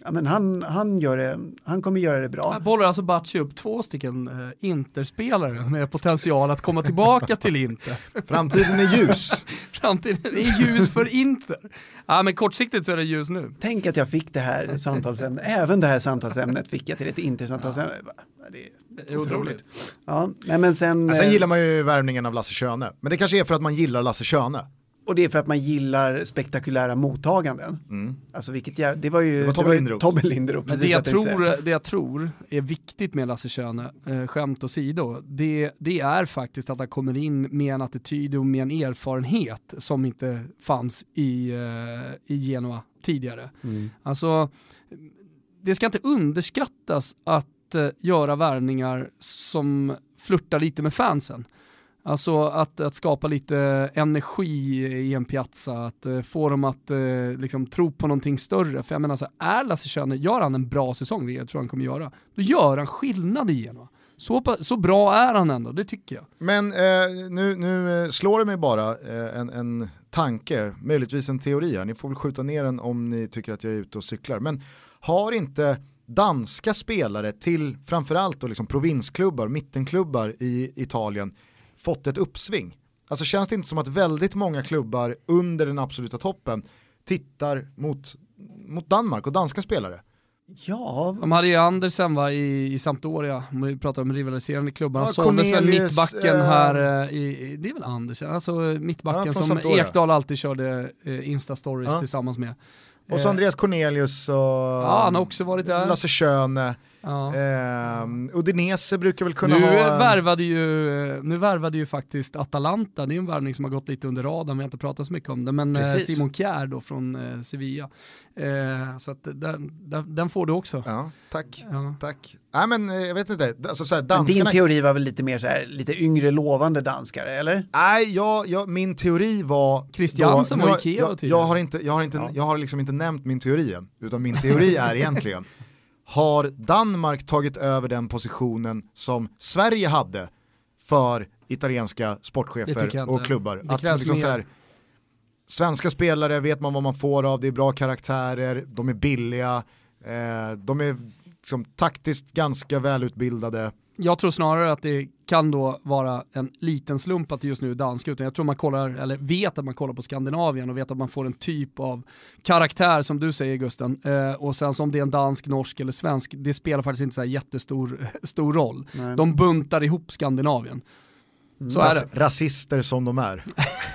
Ja, men han, han, gör det, han kommer göra det bra.
Här bollar alltså Bacci upp två stycken uh, Interspelare med potential att komma tillbaka till Inter.
Framtiden är ljus.
Framtiden är ljus för Inter. Ja, men kortsiktigt så är det ljus nu.
Tänk att jag fick det här samtalsämnet, även det här samtalsämnet fick jag till ett Intersamtalsämne. Ja. Det är otroligt. Ja, nej, men sen,
ja, sen eh, gillar man ju värvningen av Lasse Schöne, men det kanske är för att man gillar Lasse Schöne.
Och det är för att man gillar spektakulära mottaganden. Mm. Alltså vilket jag, det var ju
det var Tobbe Linderoth.
Tobbe Linderoth
det, jag tror, det jag tror är viktigt med Lasse Schöne, eh, skämt åsido, det, det är faktiskt att han kommer in med en attityd och med en erfarenhet som inte fanns i, eh, i Genoa tidigare. Mm. Alltså, det ska inte underskattas att eh, göra värvningar som flörtar lite med fansen. Alltså att, att skapa lite energi i en piazza, att uh, få dem att uh, liksom, tro på någonting större. För jag menar så är Lasse Schöne, gör han en bra säsong, vilket jag tror han kommer göra, då gör han skillnad i Genoa. Så, så bra är han ändå, det tycker jag.
Men eh, nu, nu eh, slår det mig bara eh, en, en tanke, möjligtvis en teori här, ni får väl skjuta ner den om ni tycker att jag är ute och cyklar. Men har inte danska spelare till framförallt då liksom provinsklubbar, mittenklubbar i Italien fått ett uppsving. Alltså känns det inte som att väldigt många klubbar under den absoluta toppen tittar mot, mot Danmark och danska spelare?
Ja.
De hade ju Andersen va, i, i Sampdoria, om vi pratar om rivaliserande klubbar. Han ja, såldes väl mittbacken äh... här, eh, i, det är väl Andersen, alltså mittbacken ja, som Sampdoria. Ekdal alltid körde eh, Insta-stories ja. tillsammans med.
Och så Andreas Cornelius och
ja, han har också varit där.
Lasse Schöne. Ja. Eh, Udinese brukar väl kunna
nu
ha...
Värvade ju, nu värvade ju faktiskt Atalanta, det är en värvning som har gått lite under radarn, vi har inte pratat så mycket om det, men eh, Precis. Simon Kjär då från eh, Sevilla. Eh, så att den, den, den, får du också.
Ja, tack. Ja. tack. Nej men eh, jag vet inte, alltså, så här,
danskarna... Din teori var väl lite mer så här, lite yngre lovande danskare, eller?
Nej, jag, jag, min teori var...
Christiansen var Ikea
jag, jag, har inte, jag har inte, ja. jag har liksom inte nämnt min teori än, utan min teori är egentligen har Danmark tagit över den positionen som Sverige hade för italienska sportchefer och klubbar?
Det att liksom så här,
svenska spelare vet man vad man får av, det är bra karaktärer, de är billiga, eh, de är liksom taktiskt ganska välutbildade.
Jag tror snarare att det kan då vara en liten slump att det just nu är danska, utan jag tror man kollar, eller vet att man kollar på Skandinavien och vet att man får en typ av karaktär som du säger Gusten. Eh, och sen som det är en dansk, norsk eller svensk, det spelar faktiskt inte så jättestor stor roll.
Nej.
De buntar ihop Skandinavien. Så är det.
Rasister som de är.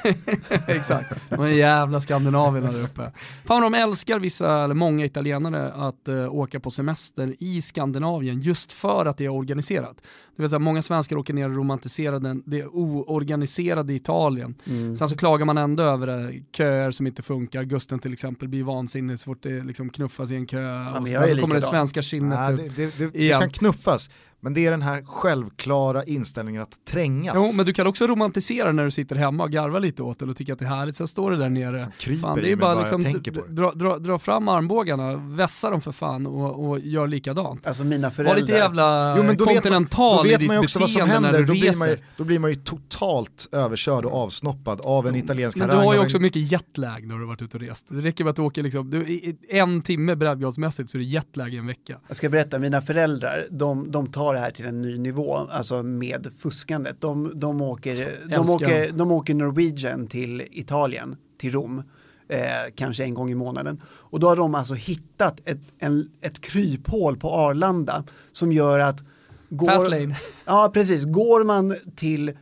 Exakt, de är jävla skandinavierna där uppe. Fan de älskar vissa, eller många italienare att uh, åka på semester i Skandinavien just för att det är organiserat. Du vet, så här, många svenskar åker ner och romantiserar den, det oorganiserade Italien.
Mm.
Sen så klagar man ändå över det, köer som inte funkar. Gusten till exempel blir vansinnig så fort det liksom knuffas i en kö. och
men
så kommer det svenska kinnet ut.
det, det, det, det kan knuffas, men det är den här självklara inställningen att trängas.
Jo, men du kan också romantisera när du sitter hemma och garvar lite åt det och tycker att det är härligt. Sen står det där nere. Fan,
i
det är bara
bara
liksom, dra, dra, dra fram armbågarna, vässa dem för fan och, och gör likadant.
Alltså mina
Var
föräldrar.
lite jävla
Jo, men då vet man-
kontinental
Då
i
vet
ditt
man ju också vad som
beteende
händer,
när
då
du
blir, man ju,
reser.
då blir man ju totalt överkörd och avsnoppad av en italiensk
Men du
harang
har ju också
en-
mycket jetlag när du har varit ute och rest. Det räcker med att du åker liksom, du, i- i en timme breddgradsmässigt så är det jetlag i en vecka.
Jag ska berätta, mina föräldrar, de, de tar det här till en ny nivå, alltså med fuskandet. De, de, åker, de, åker, de åker Norwegian till Italien, till Rom, eh, kanske en gång i månaden. Och då har de alltså hittat ett, en, ett kryphål på Arlanda som gör att går,
Fast lane.
Ja, precis. Går man till,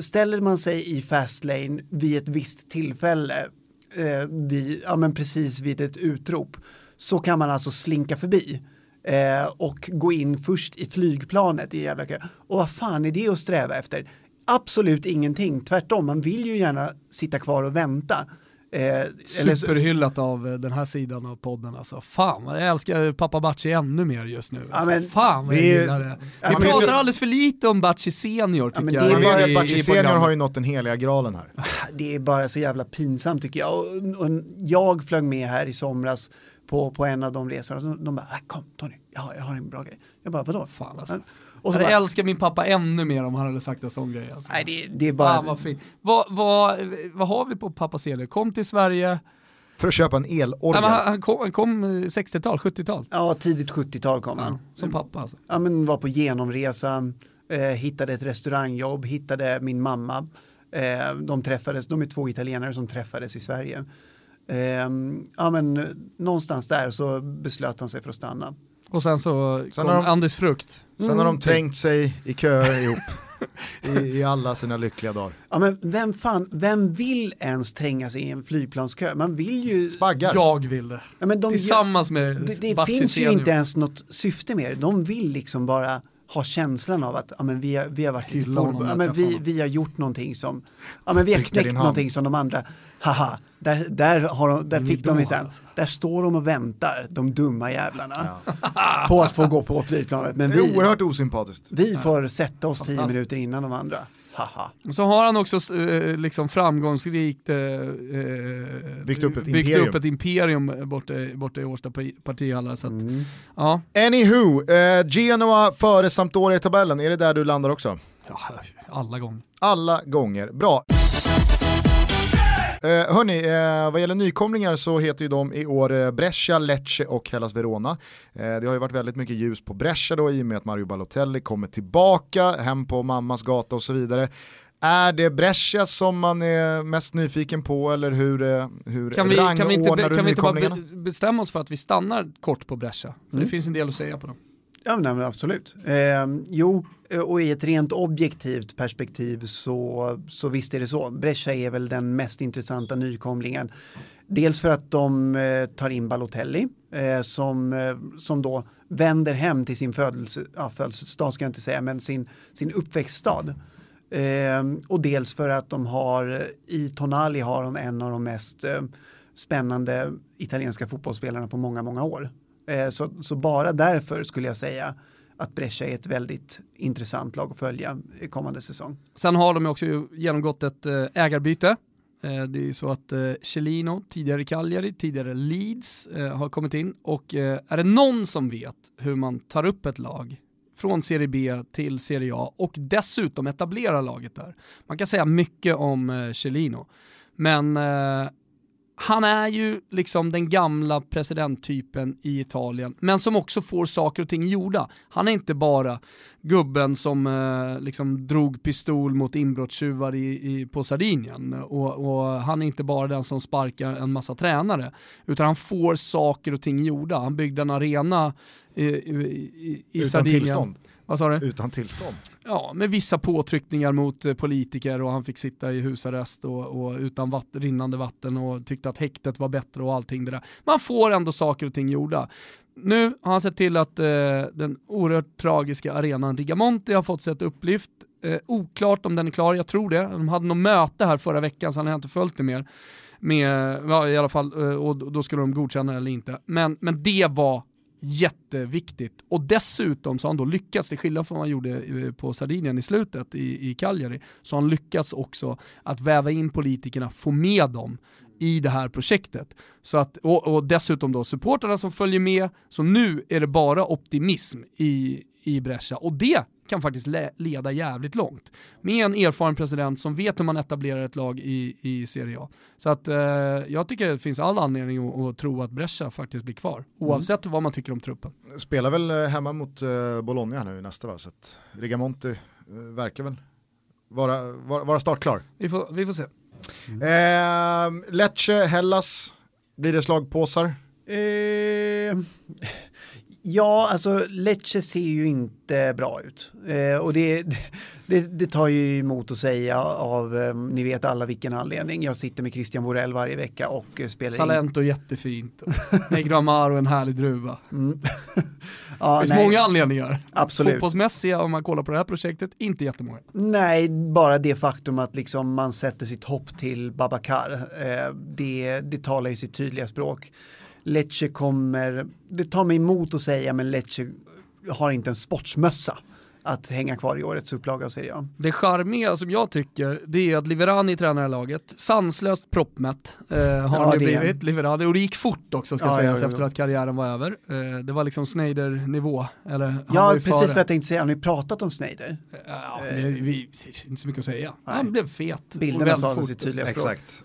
ställer man sig i fast lane vid ett visst tillfälle, eh, vid, ja men precis vid ett utrop, så kan man alltså slinka förbi eh, och gå in först i flygplanet i jävla kö. Och vad fan är det att sträva efter? Absolut ingenting, tvärtom, man vill ju gärna sitta kvar och vänta. Eh,
Superhyllat av eh, den här sidan av podden alltså. Fan, jag älskar pappa Bacci ännu mer just nu.
Ja,
Alltså,
men-
fan vad jag
Vi-
gillar det.
Ja,
Vi
men
pratar alldeles för lite om Bacci senior tycker
men
jag.
det är
Man
bara-
i-
ju att Bacci
i
senior har ju nått den heliga graalen här.
det är bara så jävla pinsamt tycker jag. Och, och jag flög med här i somras på, på en av de resorna. De, de bara, "Ah, kom Tony, jag har, jag har en bra grej. Jag bara, vadå?
Fan alltså.
Och så
Jag
bara,
älskat min pappa ännu mer om han hade sagt en sån grej. Alltså.
nej, det, det är bara...
Fan vad fint. Vad, vad, vad har vi på pappa senior? Kom till Sverige,
För att köpa en
Nej,
elorgel.
han, han kom, han kom eh, 60-tal, 70-tal.
Ja, tidigt 70-tal kom han.
Som pappa alltså.
Ja, men var på genomresa, eh, hittade ett restaurangjobb, hittade min mamma. Eh, de träffades, de är två italienare som träffades i Sverige. Eh, ja, men eh, någonstans där så beslöt han sig för att stanna.
Och sen så
Sen
kom
har de-
Andis frukt.
Sen har
Mm.
de trängt sig i köer ihop. I, I alla sina lyckliga dagar.
Ja, men vem fan, vem vill ens tränga sig i en flygplanskö? Man vill ju...
Spaggar.
Jag vill det.
Ja, men de,
Tillsammans med
det det finns ju inte ens något syfte med det. De vill liksom bara ha känslan av att ja, men vi, har, vi har varit lite for, ja, men vi, vi har gjort någonting som, ja men vi har knäckt någonting som de andra, haha, där, där, har de, där fick de sen, där står de och väntar, de dumma jävlarna, på att få gå på flygplanet. Men
Det är
vi,
oerhört osympatiskt.
vi får sätta oss tio minuter innan de andra, haha.
Så har han också eh, liksom framgångsrikt eh, eh,
Byggt upp ett
byggt
imperium.
upp ett imperium borta, borta i Årsta parti- partihallar. Så att,
Mm.
ja.
Anywho, eh, Genoa före Sampdoria i tabellen, är det där du landar också?
ja, alla gånger.
Alla gånger, bra. Eh, hörni, eh, vad gäller nykomlingar så heter ju de i år eh, Brescia, Lecce och Hellas Verona. Eh, det har ju varit väldigt mycket ljus på Brescia då i och med att Mario Balotelli kommer tillbaka, hem på mammas gata och så vidare. Är det Brescia som man är mest nyfiken på eller hur, eh, hur
Kan vi, kan vi inte, be, kan vi inte bara be, bestämma oss för att vi stannar kort på Brescia? För
Mm.
det finns en del att säga på dem.
Ja, men absolut. Eh, jo, Eh, och i ett rent objektivt perspektiv så, så visst är det så. Brescia är väl den mest intressanta nykomlingen. Dels för att de eh, tar in Balotelli eh, som, eh, som då vänder hem till sin födelse, ja, födelsestad ska jag inte säga, men sin, sin uppväxtstad. Eh, och dels för att de har, i Tonali har de en av de mest eh, spännande italienska fotbollsspelarna på många, många år. Så, så bara därför skulle jag säga att Brescia är ett väldigt intressant lag att följa kommande säsong.
Sen har de också genomgått ett eh, ägarbyte. Eh, det är ju så att eh, Celino, tidigare Cagliari, tidigare Leeds har kommit in och är det någon som vet hur man tar upp ett lag från Serie B till Serie A och dessutom etablerar laget där. Man kan säga mycket om Celino, men han är ju liksom den gamla presidenttypen i Italien, men som också får saker och ting gjorda. Han är inte bara gubben som eh, liksom drog pistol mot inbrottstjuvar i, i, på Sardinien och, och, han är inte bara den som sparkar en massa tränare, utan han får saker och ting gjorda. Han byggde en arena i, i, i
Utan
Sardinien.
tillstånd.
Vad sa du?
Utan tillstånd.
Ja, med vissa påtryckningar mot eh, politiker och han fick sitta i husarrest och, och utan vatt, rinnande vatten och tyckte att häktet var bättre och allting det där. Man får ändå saker och ting gjorda. Nu har han sett till att eh, den oerhört tragiska arenan Rigamonti har fått sig ett upplyft. Eh, oklart om den är klar, jag tror det. De hade något möte här förra veckan så han har inte följt det mer. Med, ja, i alla fall, eh, och då skulle de godkänna det eller inte. Men, men det var jätteviktigt. Och dessutom så har han då lyckats, till skillnad från vad han gjorde eh, på Sardinien i slutet i, i Cagliari, så har han lyckats också att väva in politikerna, få med dem i det här projektet. Så att, och, och dessutom då supporterna som följer med, så nu är det bara optimism i, i Brescia. Och det kan faktiskt le leda jävligt långt. Med en erfaren president som vet hur man etablerar ett lag i, i Serie A. Så att eh, jag tycker det finns all anledning att, att tro att Brescia faktiskt blir kvar. Oavsett mm. vad man tycker om truppen.
Spelar väl eh, hemma mot uh, Bologna nu nästa va? Så att Rigamonti uh, verkar väl vara, vara, vara startklar.
Vi får, vi får se.
Mm. Eh, Lecce, Hellas, blir det slagpåsar?
Ja, alltså Lecce ser ju inte bra ut. Eh, och det, det, det, tar ju emot att säga av, eh, ni vet alla vilken anledning. Jag sitter med Christian Borell varje vecka och eh, spelar
Salento in. jättefint. Negro Amaro en härlig druva. Mm.
ja,
det finns
nej.
många anledningar.
Absolut.
Fotbollsmässiga, om man kollar på det här projektet, inte jättemånga.
Nej, bara det faktum att liksom man sätter sitt hopp till Babakar, eh, det, det talar ju sitt tydliga språk. Lecce kommer, det tar mig emot att säga, men Lecce har inte en sportsmössa att hänga kvar i årets upplaga av Serie A.
Det charmiga som jag tycker, det är att Liverani tränar laget. Sanslöst proppmätt eh, har ja, det blivit, Liverani. Och det gick fort också ska ja, sägas ja, efter att karriären var över. Eh, det var liksom Snyder-nivå.
ja, precis före. vad jag tänkte säga. Har ni pratat om Snyder?
Ja, det, vi, inte så mycket att säga. Nej. Han blev fet.
Bilderna sa sitt tydliga språk.
Exakt.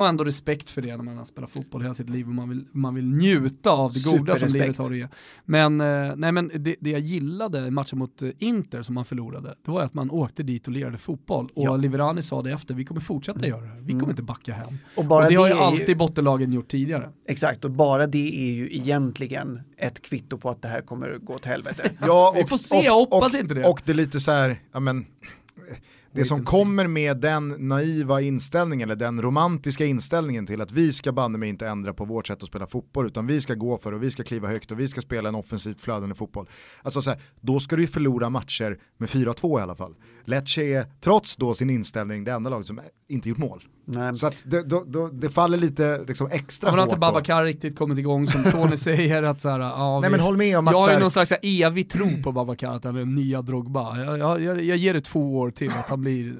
har ändå respekt för det när man har spelat fotboll hela sitt liv och man vill, man vill njuta av det goda som livet har att ge. Men, eh, nej, men det, det jag gillade i matchen mot eh, Inter som man förlorade, det var att man åkte dit och lirade fotboll. Och ja. Liverani sa det efter, vi kommer fortsätta göra det, vi kommer mm. inte backa hem. Och, bara och det, det har ju alltid ju... bottenlagen gjort tidigare.
Exakt, och bara det är ju egentligen ett kvitto på att det här kommer gå åt helvete.
ja, och, vi får se, jag hoppas
och,
inte det.
Och det är lite så här, ja men det som kommer med den naiva inställningen, eller den romantiska inställningen till att vi ska banne mig inte ändra på vårt sätt att spela fotboll, utan vi ska gå för och vi ska kliva högt och vi ska spela en offensivt flödande fotboll. Alltså så här, då ska du ju förlora matcher med 4-2 i alla fall. Lecce är, trots då sin inställning, det enda laget som inte gjort mål. Nej. Så att det, då, då, det faller lite liksom extra
hårt.
har
inte Babacar riktigt kommit igång som Tony säger att så här, ja,
Nej, men håll med om att
Jag har
ju
någon slags evig tro på Babacar, att han är den nya Drogba. Jag, jag, jag, jag, ger det två år till att han blir,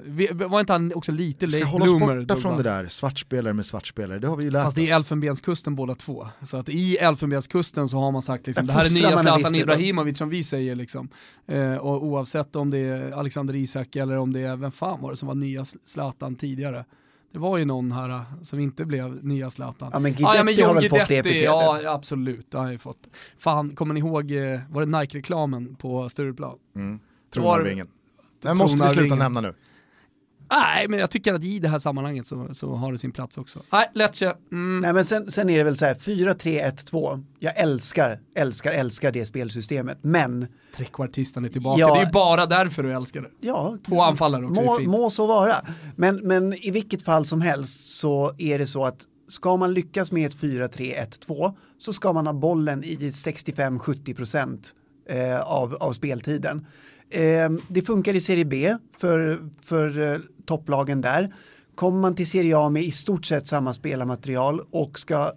var inte han också lite late
bloomer? Ska hålla oss borta från det där, svartspelare med svartspelare, det har vi ju lärt
Fast det är Elfenbenskusten båda två. Så att i Elfenbenskusten så har man sagt liksom, det här är nya Zlatan Ibrahimovic som vi säger liksom. Eh, och oavsett om det är Alexander Isak eller om det är, vem fan var det som var nya Zlatan tidigare? Det var ju någon här äh, som inte blev nya Zlatan.
Ja men Guidetti ah, ja, men har väl fått det epitetet?
Ja absolut, det har jag fått. Fan, kommer ni ihåg, eh, var det Nike-reklamen på Stureplan?
Mm. Tronarvingen. Den måste vi sluta nämna nu.
Nej, men jag tycker att i det här sammanhanget så, så har det sin plats också. Nej, Lecce. Mm.
Nej, men sen, sen är det väl så här, 4-3-1-2. Jag älskar, älskar, älskar det spelsystemet, men...
Trekvartisten är tillbaka, ja, det är bara därför du älskar det.
Ja.
Två anfallare också,
må, må så vara. Men, men i vilket fall som helst så är det så att ska man lyckas med ett 4-3-1-2 så ska man ha bollen i 65-70 procent eh, av, av speltiden eh, det funkar i Serie B för, för eh, topplagen där. Kommer man till Serie A med i stort sett samma spelarmaterial och ska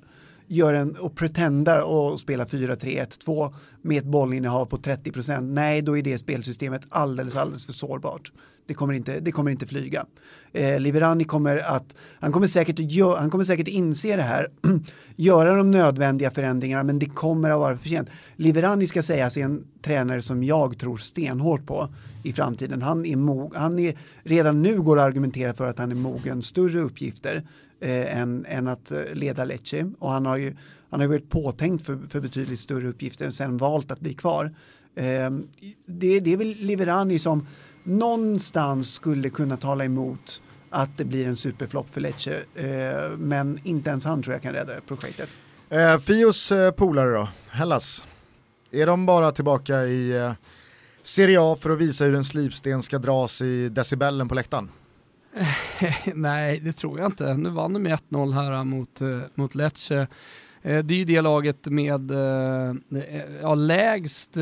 gör en och pretendar och spela 4-3-1-2 med ett bollinnehav på 30 procent. nej då är det spelsystemet alldeles, alldeles för sårbart. Det kommer inte, det kommer inte flyga. Eh, Liverani kommer att, han kommer säkert, gö, han kommer säkert inse det här, göra de nödvändiga förändringarna, men det kommer att vara för sent. Liverani ska sägas är en tränare som jag tror stenhårt på i framtiden. Han är, han är redan nu går att argumentera för att han är mogen större uppgifter eh, än, än att eh, leda Lecce och han har ju han har varit påtänkt för, för betydligt större uppgifter och sen valt att bli kvar. Eh, det, det är väl Liverani som någonstans skulle kunna tala emot att det blir en superflopp för Lecce, eh, men inte ens han tror jag kan rädda det projektet.
Eh, Fios eh, polare då, Hellas, är de bara tillbaka i eh, Serie A för att visa hur en slipsten ska dras i decibellen på läktaren?
Nej, det tror jag inte. Nu vann de med 1-0 här mot, eh, mot Lecce. Eh, det är ju det laget med eh, ja, lägst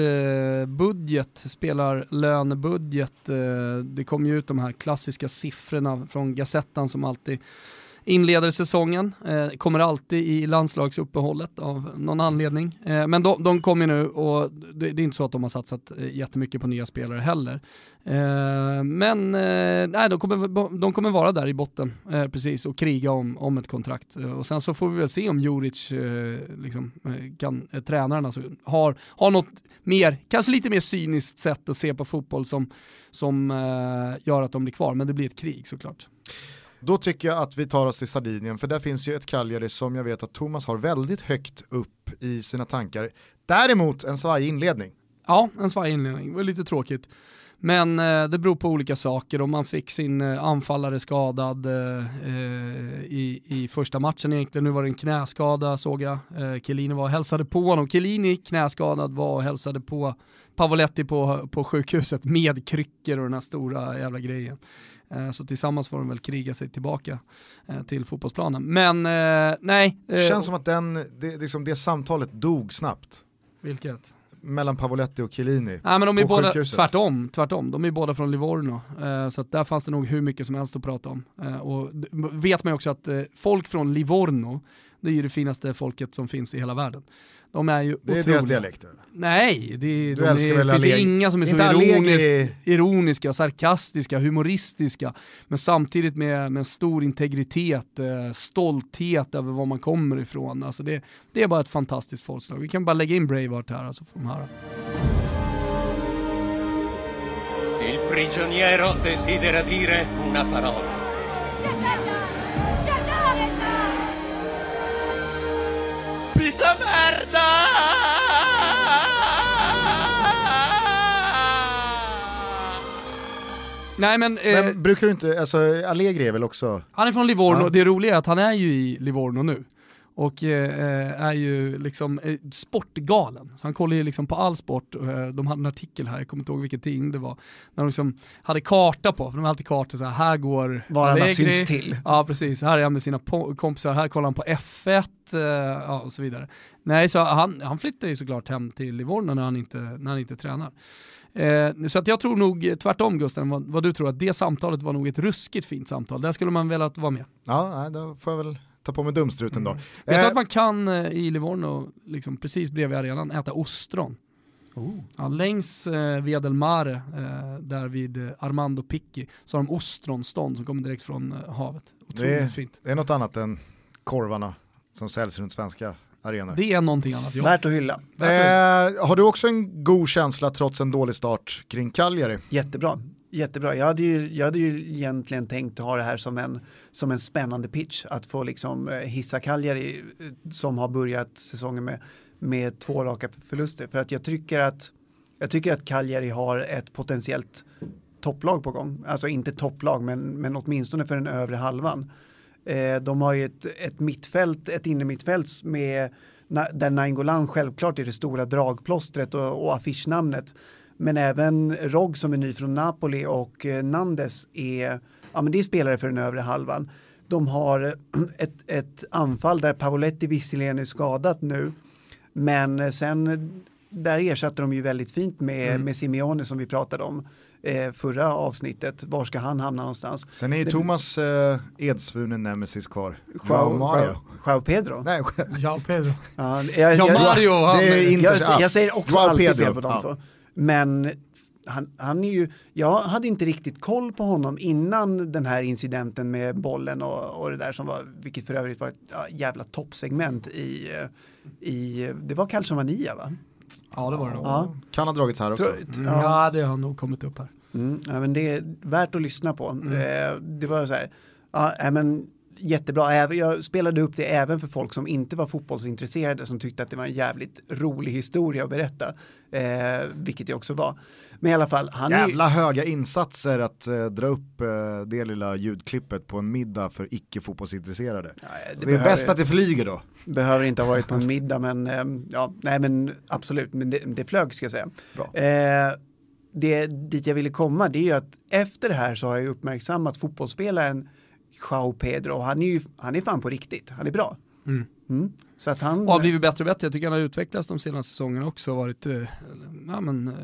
budget, spelar lönebudget. Det kom ju ut de här klassiska siffrorna från Gazettan som alltid inleder säsongen, eh, kommer alltid i landslagsuppehållet av någon anledning. Eh, men de, de kommer nu och det, det, är inte så att de har satsat eh, jättemycket på nya spelare heller. Eh, men eh, nej, de, kommer, de kommer vara där i botten eh, precis och kriga om, om ett kontrakt. Eh, och sen så får vi väl se om Juric, eh, liksom, kan, tränaren alltså, har, har något mer, kanske lite mer cyniskt sätt att se på fotboll som, som gör att de blir kvar. Men det blir ett krig såklart.
Då tycker jag att vi tar oss till Sardinien, för där finns ju ett Cagliari som jag vet att Thomas har väldigt högt upp i sina tankar. Däremot en svajig inledning.
Ja, en svajig inledning. Det var lite tråkigt. Men eh, det beror på olika saker Om man fick sin eh, anfallare skadad eh, eh i, i första matchen egentligen. Nu var det en knäskada såg jag. Eh, Chiellini var och hälsade på honom. Chiellini knäskadad var och hälsade på Pavoletti på, på sjukhuset med kryckor och den här stora jävla grejen. Eh, så tillsammans får de väl kriga sig tillbaka eh, till fotbollsplanen. Men eh, nej.
Det känns som att den, det, liksom det samtalet dog snabbt.
Vilket?
mellan Pavoletti och Chiellini.
Nej men de är båda, tvärtom, tvärtom, de är båda från Livorno. Eh, så där fanns det nog hur mycket som helst att prata om. Eh, och vet man ju också att eh, folk från Livorno, det är ju det finaste folket som finns i hela världen. De är ju
Det är
otroliga.
deras dialekter?
Nej, det, de är, det finns inga som är så ironisk, ironiska, sarkastiska, humoristiska, men samtidigt med, med stor integritet, eh, stolthet över var man kommer ifrån. Alltså det, det är bara ett fantastiskt folkslag. Vi kan bara lägga in Braveheart här så alltså, får de höra. Il prigioniero desidera dire una parola. Nej men...
men eh, brukar du inte, alltså Allegri är väl också...
Han är från Livorno, ja. det roliga är att han är ju i Livorno nu och eh, är ju liksom eh, sportgalen. Så han kollar ju liksom på all sport. Eh, de hade en artikel här, jag kommer inte ihåg vilken tidning det var, när de liksom hade karta på, för de har alltid kartor så här, här går
Var han syns till.
Ja precis, här är han med sina kompisar, här kollar han på F1 eh, ja, och så vidare. Nej, så han, han flyttar ju såklart hem till Livorno när han inte, när han inte tränar. Eh, så att jag tror nog tvärtom Gusten, vad, vad, du tror, att det samtalet var nog ett ruskigt fint samtal. Där skulle man velat vara med.
Ja, då får jag väl ta på mig dumstruten mm. då.
Vet du att man kan eh, i Livorno, liksom, precis bredvid arenan, äta ostron? Oh. Ja, längs eh, Via del Mare, eh, där vid eh, Armando Picchi, så har de ostronstånd som kommer direkt från eh, havet.
Otroligt det är, fint. Det är något annat än korvarna som säljs runt svenska arenor.
Det är någonting annat.
Ja. Värt att hylla.
Värt att... har du också en god känsla trots en dålig start kring Cagliari?
Jättebra. Jättebra. Jag hade, ju, jag hade ju egentligen tänkt ha det här som en, som en spännande pitch. Att få liksom eh, hissa Cagliari eh, som har börjat säsongen med, med två raka förluster. För att jag tycker att, jag tycker att Cagliari har ett potentiellt topplag på gång. Alltså inte topplag men, men åtminstone för den övre halvan. Eh, de har ju ett, ett mittfält, ett innermittfält med där Nainggolan självklart är det stora dragplåstret och, och affischnamnet. Men även Rogg som är ny från Napoli och eh, Nandes är, ja men det är spelare för den övre halvan. De har ett, ett anfall där Pavoletti visserligen är skadat nu, men sen där ersatte de ju väldigt fint med,
Mm.
med Simeone som vi pratade om eh, förra avsnittet. Var ska han hamna någonstans?
Sen är ju
Det-
Thomas eh, edsvurne nemesis kvar.
Joao,
Mario.
Joao, Joao Pedro?
Nej,
Ja, Pedro.
Ja, jag,
Ja,
jag-
Mario, han,
det är inte
jag,
så-
jag säger också
Joao
alltid
Pedro,
fel på de
ja.
två. Men han, han är ju, jag hade inte riktigt koll på honom innan den här incidenten med bollen och, och det där som var, vilket för övrigt var ett ja, jävla toppsegment i, i, det var Calciomania va?
ja, det var det nog.
Ja.
Kan ha dragits här också.
Mm,
ja.
Det har nog kommit upp här.
Mm, ja, men det är värt att lyssna på.
Mm.
Eh, det var så här, ja, men jättebra. Jag spelade upp det även för folk som inte var fotbollsintresserade som tyckte att det var en jävligt rolig historia att berätta. Eh, vilket det också var. Men i alla fall, han är ju,
Jävla höga insatser att eh, dra upp eh, det lilla ljudklippet på en middag för icke-fotbollsintresserade.
Ja,
Det,
det
är
behöver-
bäst att det flyger då.
behöver inte ha varit på en middag men ehm, ja, nej men absolut, men det, det flög ska jag säga.
Bra.
Eh, det dit jag ville komma det är ju att efter det här så har jag uppmärksammat fotbollsspelaren Joao Pedro han är ju, han är fan på riktigt, han är bra.
Mm.
Mm. Så att han,
Och har blivit bättre och bättre. Jag tycker han har utvecklats de senaste säsongerna också. Varit eh, ja, men, eh,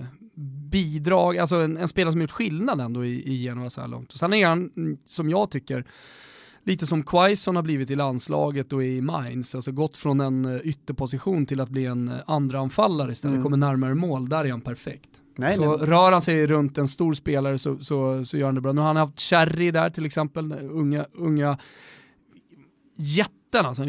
bidrag, alltså en, en spelare som gjort skillnad ändå i, i Genoa så här långt. Och sen är han, mm, som jag tycker, lite som Quaison har blivit i landslaget och i Mainz. Alltså gått från en eh, ytterposition till att bli en eh, andra anfallare istället,
Mm.
kommer närmare mål. Där är han perfekt.
Nej,
så
nej,
rör han sig runt en stor spelare så, så, så gör han det bra. Nu har han haft Cherry där till exempel, unga, unga jätten alltså.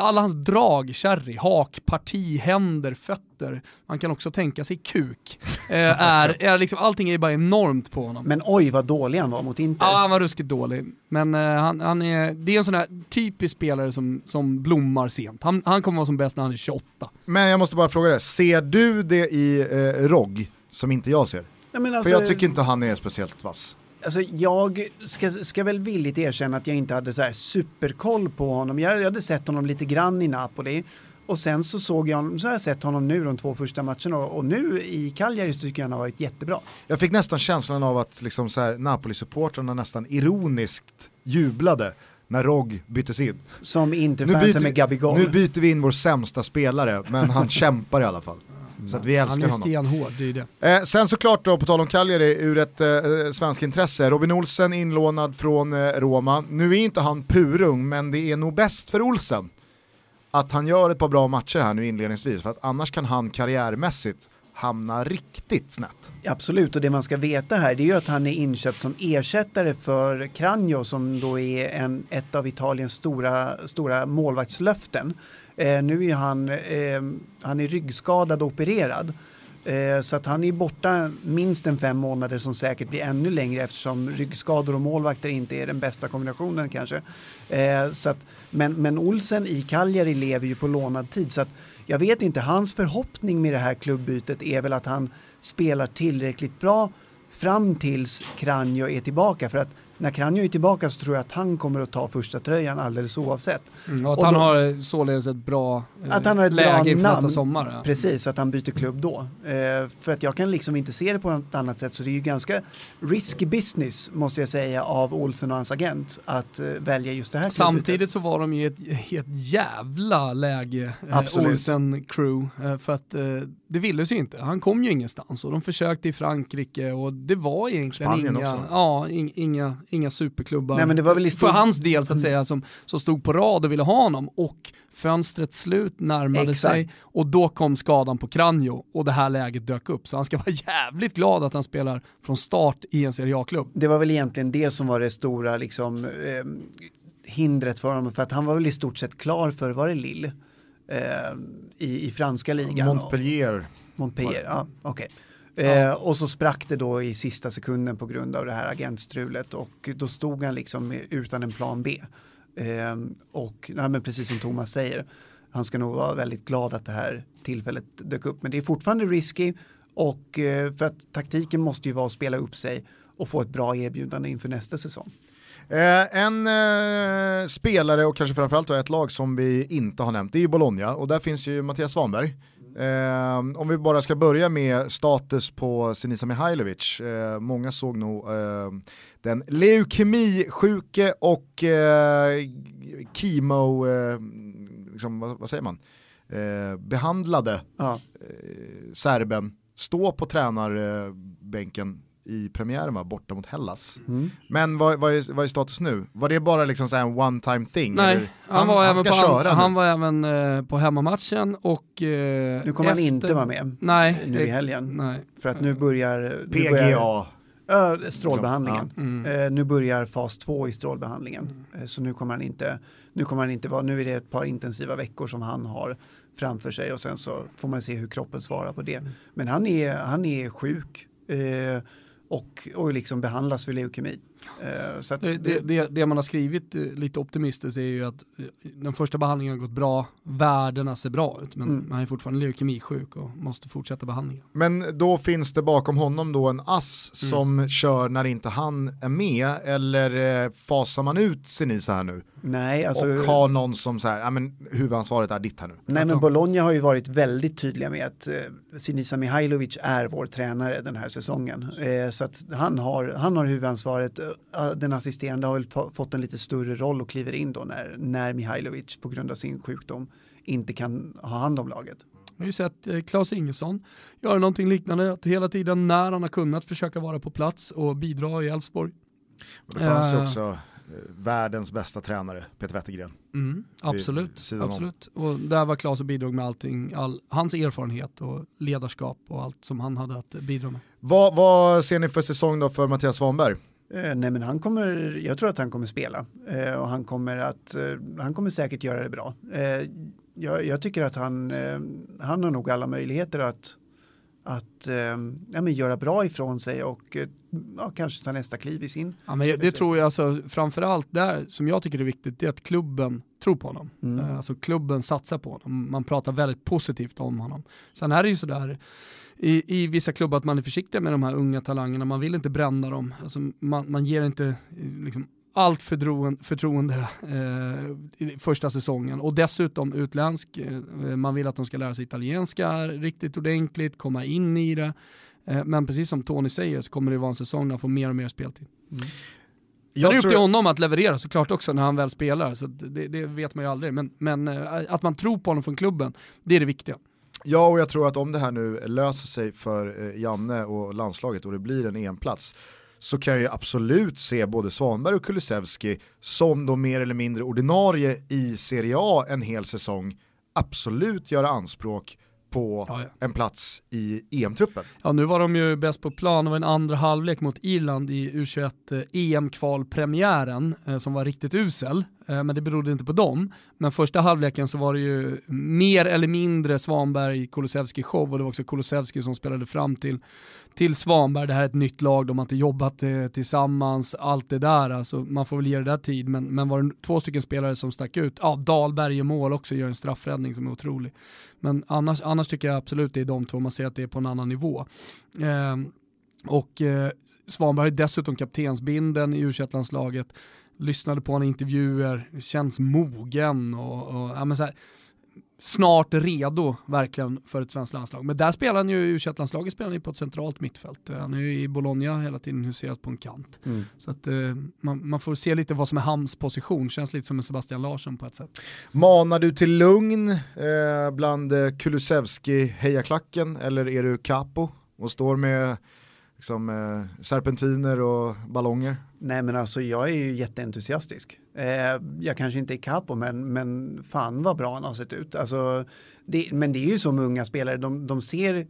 Alla hans drag, Cherry, hak, parti, händer, fötter. Man kan också tänka sig kuk. Eh, är, är liksom, allting är bara enormt på honom.
men oj vad dålig han var mot Inter.
Ja, han var ruskigt dålig. Men eh, han, han är, det är en sån här typisk spelare som, som blommar sent. Han, han kommer vara som bäst när han är 28.
Men jag måste bara fråga dig, ser du det i eh, Rogg som inte jag ser?
Nej, men
För
alltså,
jag tycker inte han är speciellt vass.
Alltså jag ska, ska väl villigt erkänna att jag inte hade så här superkoll på honom. Jag, jag hade sett honom lite grann i Napoli. Och sen så såg jag så har jag sett honom nu de två första matcherna och, nu i Cagliari så tycker jag han har varit jättebra.
Jag fick nästan känslan av att liksom så här, Napoli-supportrarna nästan ironiskt jublade när Rogg byttes in.
Som
Nu
Interfansen med Gabigol.
nu byter vi in vår sämsta spelare, men han kämpar i alla fall. Så att vi
Han
älskar
är
honom.
stenhård, det är ju det.
Eh, sen såklart då, på tal om Cagliari, ur ett eh, svensk intresse, Robin Olsen inlånad från eh, Roma. Nu är inte han purung, men det är nog bäst för Olsen att han gör ett par bra matcher här nu inledningsvis, för att annars kan han karriärmässigt hamna riktigt snett.
Absolut, och det man ska veta här det är ju att han är inköpt som ersättare för Cranio som då är en, ett av Italiens stora, stora målvaktslöften. Eh, nu är han, eh, han är ryggskadad och opererad. Eh, så att han är borta minst en fem månader som säkert blir ännu längre eftersom ryggskador och målvakter inte är den bästa kombinationen kanske. Eh, så att, men, men Olsen i Cagliari lever ju på lånad tid så att jag vet inte, hans förhoppning med det här klubbytet är väl att han spelar tillräckligt bra fram tills Kranjo är tillbaka för att när Kranjo är tillbaka så tror jag att han kommer att ta första tröjan alldeles oavsett.
Mm, och att
Och
han
då-
har således ett bra eh,
Att han har ett
läge
bra
inför nästa
namn.
sommar. Ja.
Precis, att han byter klubb då. Eh, för att jag kan liksom inte se det på något annat sätt så det är ju ganska risky business måste jag säga av Olsen och hans agent att eh, välja just det här.
Samtidigt så var de i ett, ett jävla läge, eh. Olsen crew, eh, för att eh, det ville sig inte. Han kom ju ingenstans och de försökte i Frankrike och det var egentligen
Spanien
inga,
också.
ja, in, inga, inga superklubbar
Nej, men det var väl
för hans del så att säga som, som stod på rad och ville ha honom och fönstrets slut närmade
Exakt.
sig och då kom skadan på Kranjo och det här läget dök upp. Så han ska vara jävligt glad att han spelar från start i en Serie A-klubb.
Det var väl egentligen det som var det stora liksom, eh, hindret för honom för att han var väl i stort sett klar för, var det Lille? Eh, i, I franska ligan.
Montpellier,
Montpellier, ja okej. Eh, och så sprack det då i sista sekunden på grund av det här agentstrulet och då stod han liksom utan en plan B. Eh, och nej, men precis som Thomas säger, han ska nog vara väldigt glad att det här tillfället dök upp. Men det är fortfarande risky och eh, för att taktiken måste ju vara att spela upp sig och få ett bra erbjudande inför nästa säsong.
Eh, en eh, spelare och kanske framförallt ett lag som vi inte har nämnt, det är ju Bologna och där finns ju Mattias Svanberg. Eh, om vi bara ska börja med status på Senisa Mihailovic. Eh, många såg nog eh, den leukemisjuke och eh, chemo, eh, liksom, vad, vad säger man? eh, behandlade
Ja.
eh, serben stå på tränarbänken i premiären va, borta mot Hellas.
Mm.
Men vad, vad, är, vad är status nu? Var det bara liksom så här en one time thing?
Nej,
eller?
han, var även
ska
på,
köra
han, han var även eh, på hemmamatchen och... Eh,
Nu kommer han
efter-
inte vara med
Nej.
nu i
eh,
helgen.
Nej.
För att nu börjar... Nu börjar
PGA.
Ja, strålbehandlingen.
Mm.
Eh, nu börjar fas 2 i strålbehandlingen. Eh, så nu kommer han inte, nu kommer han inte vara, nu är det ett par intensiva veckor som han har framför sig och sen så får man se hur kroppen svarar på det.
Mm.
Men han är, han är sjuk eh, och, och liksom behandlas för leukemi. Eh, så att
Det, det, det, det man har skrivit eh, lite optimistiskt är ju att eh, den första behandlingen har gått bra, värdena ser bra ut, men
Mm.
han är fortfarande leukemisjuk och måste fortsätta behandlingen.
Men då finns det bakom honom då en ass som kör när inte han är med eller fasar man ut Senisa här nu?
nej, alltså,
och har någon som så här, ja men huvudansvaret är ditt här nu.
Nej men Bologna har ju varit väldigt tydliga med att eh, Sinisa Mihailovic är vår tränare den här säsongen. Eh, så att han har, han har huvudansvaret. Eh, den assisterande har väl få- fått en lite större roll och kliver in då när, när Mihailovic på grund av sin sjukdom inte kan ha hand om laget.
Jag har ju sett eh, Claes Ingesson göra någonting liknande, att hela tiden när han har kunnat försöka vara på plats och bidra i Elfsborg.
Det fanns ju
Eh.
också eh, världens bästa tränare, Peter Wettergren.
Mm, absolut,
om.
absolut. Och där var Claes och bidrog med allting, all, hans erfarenhet och ledarskap och allt som han hade att bidra med.
Vad, vad ser ni för säsong då för Mattias Svanberg?
Eh, nej men han kommer, jag tror att han kommer spela eh, och han kommer att, eh, han kommer säkert göra det bra. Jag, jag tycker att han, han har nog alla möjligheter att, att ja, men göra bra ifrån sig och ja, kanske ta nästa kliv i sin.
Ja, men det tror jag alltså, framförallt där som jag tycker är viktigt, det är att klubben tror på honom.
Mm.
Alltså klubben satsar på honom, man pratar väldigt positivt om honom. Sen är det ju sådär i, i vissa klubbar att man är försiktig med de här unga talangerna, man vill inte bränna dem. Alltså man, man ger inte liksom, allt förtroende, förtroende eh, första säsongen och dessutom utländsk, eh, man vill att de ska lära sig italienska riktigt ordentligt, komma in i det. Eh, men precis som Tony säger så kommer det vara en säsong där han får mer och mer speltid. Sen är det upp till honom att leverera såklart också när han väl spelar, så det, det vet man ju aldrig. Men, men eh, att man tror på honom från klubben, det är det viktiga.
Ja, och jag tror att om det här nu löser sig för eh, Janne och landslaget och det blir en EM-plats så kan jag ju absolut se både Svanberg och Kulusevski som de mer eller mindre ordinarie i Serie A en hel säsong absolut göra anspråk på
Ja, ja.
en plats i EM-truppen.
Ja, nu var de ju bäst på plan, det var en andra halvlek mot Irland i U21 eh, EM-kvalpremiären eh, som var riktigt usel, eh, men det berodde inte på dem. Men första halvleken så var det ju mer eller mindre Svanberg Kulusevski show och det var också Kulusevski som spelade fram till, till Svanberg, det här är ett nytt lag, de har inte jobbat eh, tillsammans, allt det där, alltså, man får väl ge det där tid, men, men var det två stycken spelare som stack ut, ja Dahlberg i mål också gör en straffräddning som är otrolig. Men annars, annars tycker jag absolut det är de två, man ser att det är på en annan nivå. Eh, och eh, Svanberg är dessutom kaptensbinden i u landslaget lyssnade på honom i intervjuer, känns mogen och, och ja, men så här, snart redo verkligen för ett svenskt landslag. Men där spelar han ju, u landslaget spelar han ju på ett centralt mittfält. Han är ju i Bologna hela tiden huserat på en kant.
Mm.
Så att eh, man, man får se lite vad som är hans position, känns lite som en Sebastian Larsson på ett sätt.
Manar du till lugn eh, bland eh, Kulusevski-hejaklacken eller är du capo och står med liksom, eh, serpentiner och ballonger?
Nej men alltså jag är ju jätteentusiastisk. Eh, jag kanske inte är capo men, men fan vad bra han har sett ut. Alltså, det, men det är ju så med unga spelare, de, de ser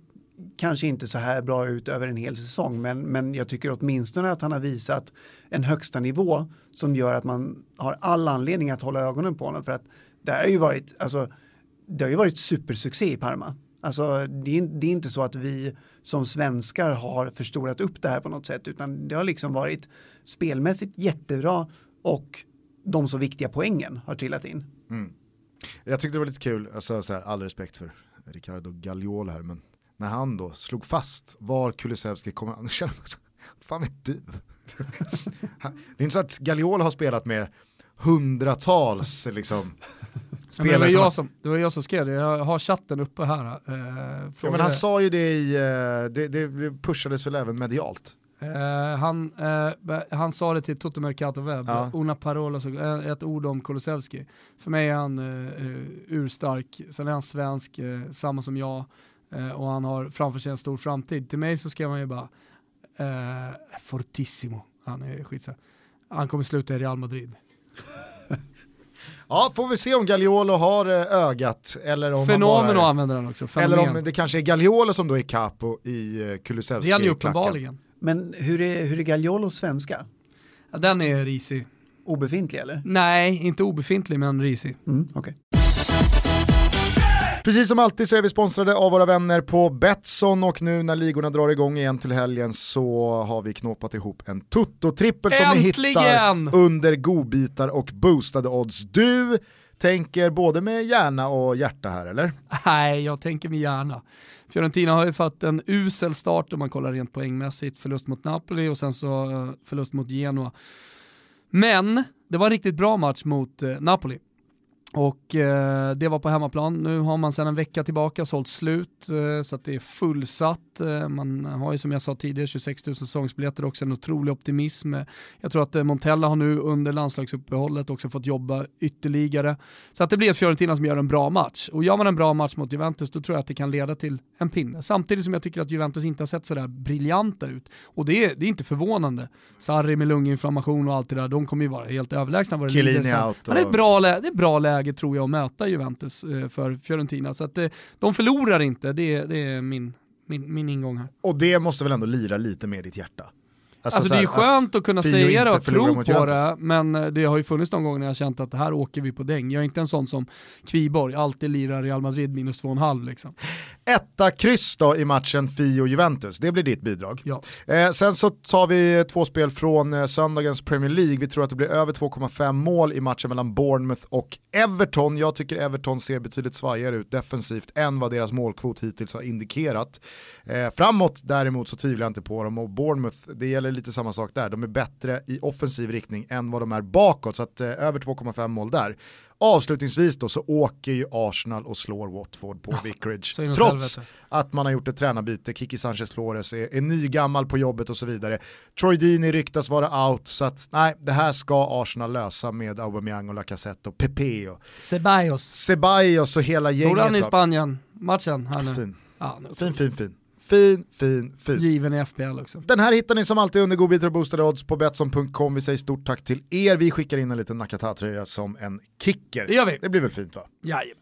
kanske inte så här bra ut över en hel säsong men, men jag tycker åtminstone att han har visat en högsta nivå som gör att man har all anledning att hålla ögonen på honom för att det har ju varit, alltså, det har ju varit supersuccé i Parma. Alltså, det, är, det är inte så att vi som svenskar har förstorat upp det här på något sätt utan det har liksom varit spelmässigt jättebra och de så viktiga poängen har trillat in. Mm.
Jag tyckte det var lite kul, alltså, så här, all respekt för Ricardo Gagliol här, men när han då slog fast var Kulusevski kommer, nu känner man fan vet du? Det är inte så att Gagliol har spelat med hundratals liksom,
men det, var
spelare
jag som, det var jag som skrev det, jag har chatten uppe här. Eh,
ja, men han sa ju det i, eh, det, det pushades väl även medialt.
Eh, han, eh, han sa det till Toto Mercato Webb,
Ja.
una parola, så, ett ord om Kulusevski. För mig är han eh, urstark, sen är han svensk, samma som jag, och han har framför sig en stor framtid. Till mig så skrev han ju bara, fortissimo, han är skitsa. Han kommer sluta i Real Madrid.
Ja, får vi se om Gagliolo har eh, ögat eller om
Fenomen
bara
använder han också,
Eller
fenomen.
om det kanske är Gagliolo som då är capo i eh, Kulusevski
det är han ju uppenbarligen.
Men hur är, hur är Gagliolos svenska?
Ja, den är risig.
Obefintlig eller?
Nej, inte obefintlig men risig.
Mm, okej.
Precis som alltid så är vi sponsrade av våra vänner på Betsson och nu när ligorna drar igång igen till helgen så har vi knåpat ihop en Toto-trippel som ni hittar under godbitar och boostade odds. Du tänker både med hjärna och hjärta här eller?
Nej, jag tänker mig gärna. Fiorentina har ju fått en usel start om man kollar rent poängmässigt. Förlust mot Napoli och sen så eh, förlust mot Genoa. Men det var en riktigt bra match mot eh, Napoli. Och eh, det var på hemmaplan. Nu har man sedan en vecka tillbaka sålt slut eh, så att det är fullsatt. Eh, man har ju som jag sa tidigare 26 000 säsongsbiljetter också, en otrolig optimism. Jag tror att eh, Montella har nu under landslagsuppehållet också fått jobba ytterligare. Så att det blir ett Fiorentina som gör en bra match. Och gör man en bra match mot Juventus då tror jag att det kan leda till en pinne. Samtidigt som jag tycker att Juventus inte har sett sådär briljanta ut. Och det är, det är inte förvånande. Sarri med lunginflammation och allt det där, de kommer ju vara helt överlägsna vad det lider det är ett bra, det är ett bra läge tror jag att möta Juventus eh, för Fiorentina. Så att eh, de förlorar inte, det, är- det är min, min, min ingång här.
Och det måste väl ändå lira lite med ditt hjärta?
Alltså,
så
det är skönt att, kunna säga det och tro på
Juventus.
det, men eh, det har ju funnits någon gång när jag känt att det här åker vi på däng. Jag är inte en sån som Kviborg, alltid lirar Real Madrid minus 2,5 liksom.
Etta kryss då i matchen Fio-Juventus, det blir ditt bidrag.
Ja.
Eh, sen så tar vi två spel från eh, söndagens Premier League. Vi tror att det blir över 2,5 mål i matchen mellan Bournemouth och Everton. Jag tycker Everton ser betydligt svajigare ut defensivt än vad deras målkvot hittills har indikerat. Eh, framåt däremot så tvivlar jag inte på dem och Bournemouth, det gäller lite samma sak där. De är bättre i offensiv riktning än vad de är bakåt, så att eh, över 2,5 mål där. Avslutningsvis då så åker ju Arsenal och slår Watford på Vicarage.
inåt
Trots
helvete.
att man har gjort ett tränarbyte, Kiki Sanchez Flores är, är nygammal på jobbet och så vidare. Troy Deeney ryktas vara out, så att nej, det här ska Arsenal lösa med Aubameyang och Lacazette och Pepe och
Ceballos.
Ceballos och hela gänget.
Såg han i? Spanien, matchen här nu?
Fin,
Ja, nu-
fin, fin, fin. Fin, fin, fin.
Given i FPL också.
Den här hittar ni som alltid under godbitar och boostade odds på Betsson.com. Vi säger stort tack till er. Vi skickar in en liten Nakata-tröja som en kicker.
Det gör vi.
Det blir väl fint va?
Jajamän.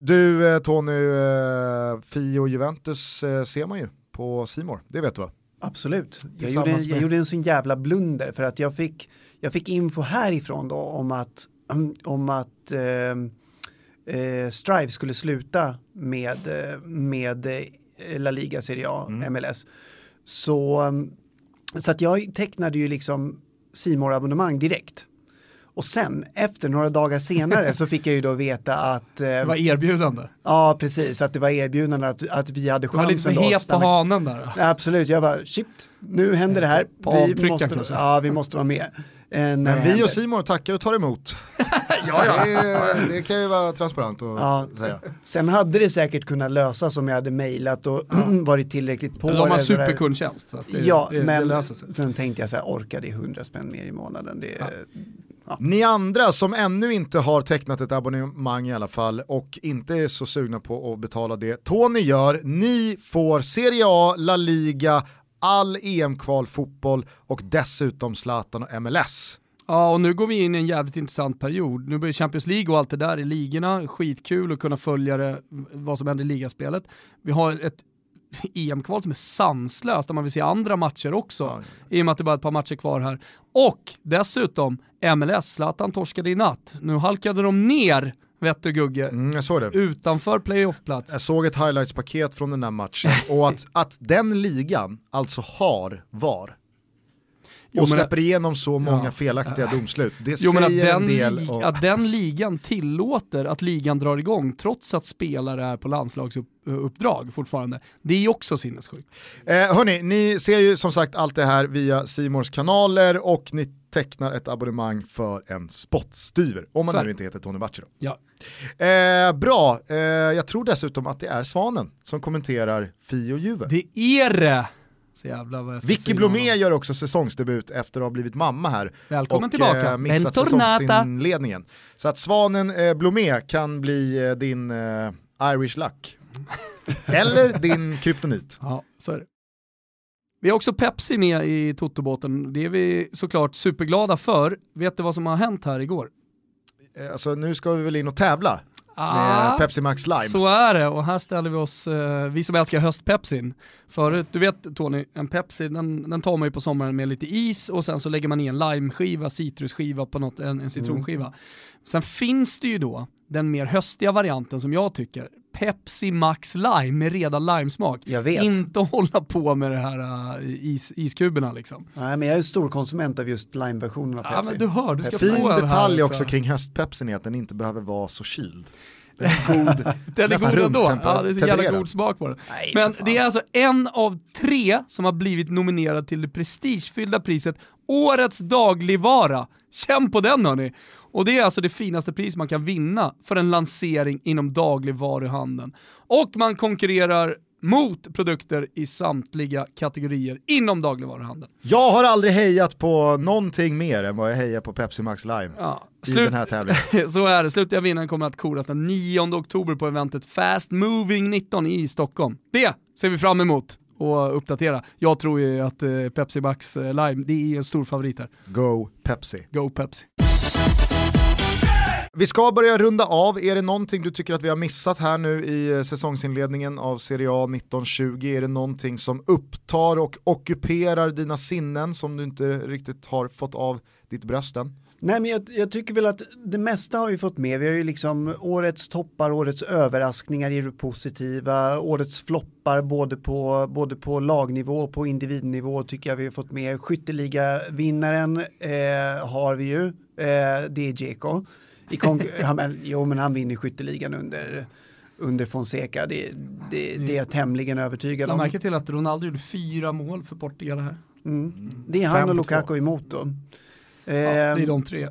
Du eh, Tony, eh, Fio Juventus eh, ser man ju på Simor. det vet du va?
Absolut. Jag gjorde, en, jag gjorde en sån jävla blunder för att jag fick, jag fick info härifrån då om att, om att eh, eh, Strive skulle sluta med, med La Liga Serie A, MLS. Så, eh, så att jag tecknade ju liksom simor abonnemang direkt. Och sen, efter några dagar senare, så fick jag ju då veta att, eh,
Det var erbjudande.
ja precis, att det var erbjudande att, att vi hade
Du var lite
chansen
het på hanen där.
Absolut, jag bara shit, nu händer det här. Vi måste, ja, vi måste vara med. Eh, när
Men vi
händer.
och Simor tackar och tar emot. ja, ja. Det, det kan ju vara transparent och
Ja.
säga.
Sen hade det säkert kunnat lösas om jag hade mejlat och varit tillräckligt på
De har
det, så där.
superkundtjänst. Så att det,
Ja,
det,
men sen tänkte jag så här, orkar det 100 spänn mer i månaden? Det,
Ni andra som ännu inte har tecknat ett abonnemang i alla fall och inte är så sugna på att betala det Tony gör, ni får Serie A, La Liga, all EM-kvalfotboll och dessutom Zlatan och MLS.
Ja, och nu går vi in i en jävligt intressant period. Nu börjar Champions League och allt det där i ligorna. Skitkul att kunna följa det, vad som händer i ligaspelet. Vi har ett EM-kval som är sanslöst, där man vill se andra matcher också.
Ja.
I och med att det bara är ett par matcher kvar här. Och dessutom MLS, Zlatan torskade i natt. Nu halkade de ner, vet du Gugge,
Mm, jag såg det.
utanför playoffplats.
Jag såg ett highlights-paket från den här matchen och att, att den ligan alltså har VAR
Jo,
och släpper igenom så många
Ja.
felaktiga domslut. Det
Jo men att
säger
den,
en del. om-
att den ligan tillåter att ligan drar igång trots att spelare är på landslagsuppdrag fortfarande. Det är ju också sinnessjukt.
Eh, hörni, ni ser ju som sagt allt det här via Simors kanaler och ni tecknar ett abonnemang för en spottstyver. Om man
Så är
nu inte heter Tony Bacci.
Ja.
Eh, bra, eh, jag tror dessutom att det är Svanen som kommenterar Fi och Juve.
Det är det! Så jävla vad jag ska
Vicky Blomé gör också säsongsdebut efter att ha blivit mamma här.
Välkommen
och,
tillbaka.
Eh, missat säsongsinledningen. Så att svanen eh, Blomé kan bli eh, din eh, Irish luck. Eller din kryptonit.
Ja, så är det. Vi har också Pepsi med i Totobåten. Det är vi såklart superglada för. Vet du vad som har hänt här igår?
Eh, Alltså nu ska vi väl in och tävla
Ah,
med Pepsi Max Lime.
Så är det och här ställer vi oss, eh, vi som älskar höstpepsin. Förut, du vet Tony, en Pepsi den, den tar man ju på sommaren med lite is och sen så lägger man i en limeskiva, citrusskiva på något, en, en citronskiva. Sen finns det ju då den mer höstiga varianten som jag tycker, Pepsi Max Lime med redan limesmak.
Jag vet.
Inte hålla på med det här uh, is, iskuberna liksom.
Nej, men jag är en stor konsument av just lime-versionen av Pepsi.
Ja men du hör, du ska
Pepsi.
Fin
den här
detalj
också.
också kring höstpepsin är att den inte behöver vara så kyld. Den är god,
Den är god ändå. Ja, det är så jävla god smak på den.
Nej,
Men det är alltså en av tre som har blivit nominerad till det prestigefyllda priset Årets dagligvara. Känn på den hörni. Och det är alltså det finaste pris man kan vinna för en lansering inom dagligvaruhandeln. Och man konkurrerar mot produkter i samtliga kategorier inom dagligvaruhandeln.
Jag har aldrig hejat på någonting mer än vad jag hejar på Pepsi Max Lime
Ja,
i
slut-
den här tävlingen.
Så är det, slutliga vinnaren kommer att koras den 9 oktober på eventet Fast Moving 19 i Stockholm. Det ser vi fram emot och uppdatera. Jag tror ju att eh, Pepsi Max eh, Lime, det är en stor favorit här.
Go Pepsi.
Go Pepsi.
Vi ska börja runda av, är det någonting du tycker att vi har missat här nu i eh, säsongsinledningen av Serie A 1920? Är det någonting som upptar och ockuperar dina sinnen som du inte riktigt har fått av ditt brösten?
Nej men jag, jag tycker väl att det mesta har vi fått med. Vi har ju liksom årets toppar, årets överraskningar i det positiva, årets floppar både på, både på lagnivå och på individnivå tycker jag vi har fått med. Skytteliga-vinnaren eh, har vi ju, eh, det är Djeko. I men, jo men han vinner skytteligan under, under Fonseca, det, det, det är jag tämligen övertygad
Jag
om.
märker till att Ronaldo gjorde fyra mål för Portugal här.
Mm. Det är han och Lukaku emot då.
Ja, det är
Ehm,
de tre.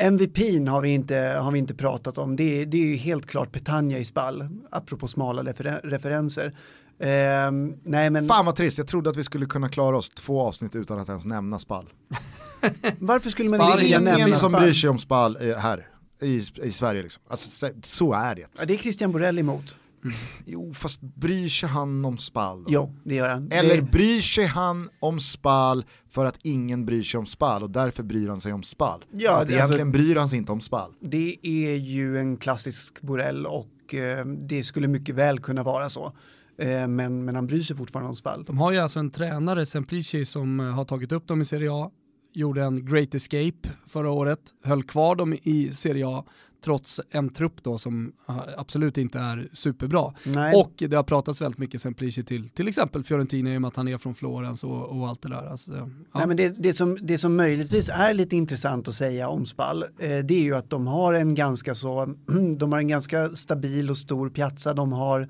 MVPn har vi inte, har vi inte pratat om. Det, är- det är ju helt klart Petagna i spall, apropå smala referen- referenser. Ehm, nej men
Fan vad trist, jag trodde att vi skulle kunna klara oss två avsnitt utan att ens nämna spall.
varför skulle man
Spall
vilja
är
nämna
Ingen som bryr sig om spall eh, här i, i Sverige liksom. Alltså, så- så är det.
Ja, det är Christian Borrell emot.
Jo, fast bryr sig han om spall? då?
Jo, det gör han.
Eller
det,
bryr sig han om spall för att ingen bryr sig om spall och därför bryr han sig om spall?
Ja,
Fast
det-
egentligen bryr han sig inte om spall.
det är ju en klassisk Borrell och eh, det skulle mycket väl kunna vara så. Eh, men, men han bryr sig fortfarande om spall.
De har ju alltså en tränare, Semplici, som eh, har tagit upp dem i Serie A, gjorde en great escape förra året, höll kvar dem i Serie A trots en trupp då som eh, absolut inte är superbra.
Nej.
Och det har pratats väldigt mycket Semplici till till exempel Fiorentina i och med att han är från Florens och, och allt det där. Alltså, ja.
Nej, men det, det, som, det som möjligtvis är lite intressant att säga om Spall, eh, det är ju att de har en ganska så, de har en ganska stabil och stor piazza, de har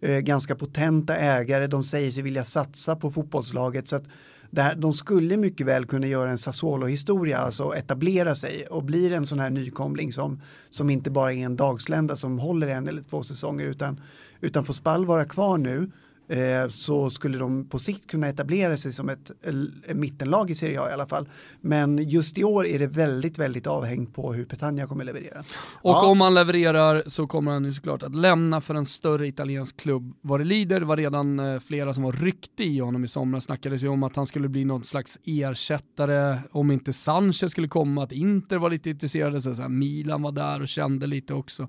eh, ganska potenta ägare, de säger sig vilja satsa på fotbollslaget så att det här, de skulle mycket väl kunna göra en Sassuolo-historia, alltså etablera sig och blir en sån här nykomling som, som inte bara är en dagslända som håller en eller två säsonger utan, utan får Spall vara kvar nu så skulle de på sikt kunna etablera sig som ett, mittenlag i Serie A i alla fall. Men just i år är det väldigt, väldigt avhängt på hur Petagna kommer leverera.
Och
Ja.
om han levererar så kommer han ju såklart att lämna för en större italiensk klubb vad det lider. Det var redan eh, flera som var ryckte i honom i somras. Snackades ju om att han skulle bli någon slags ersättare om inte Sanchez skulle komma, att Inter var lite intresserade, så så här, Milan var där och kände lite också.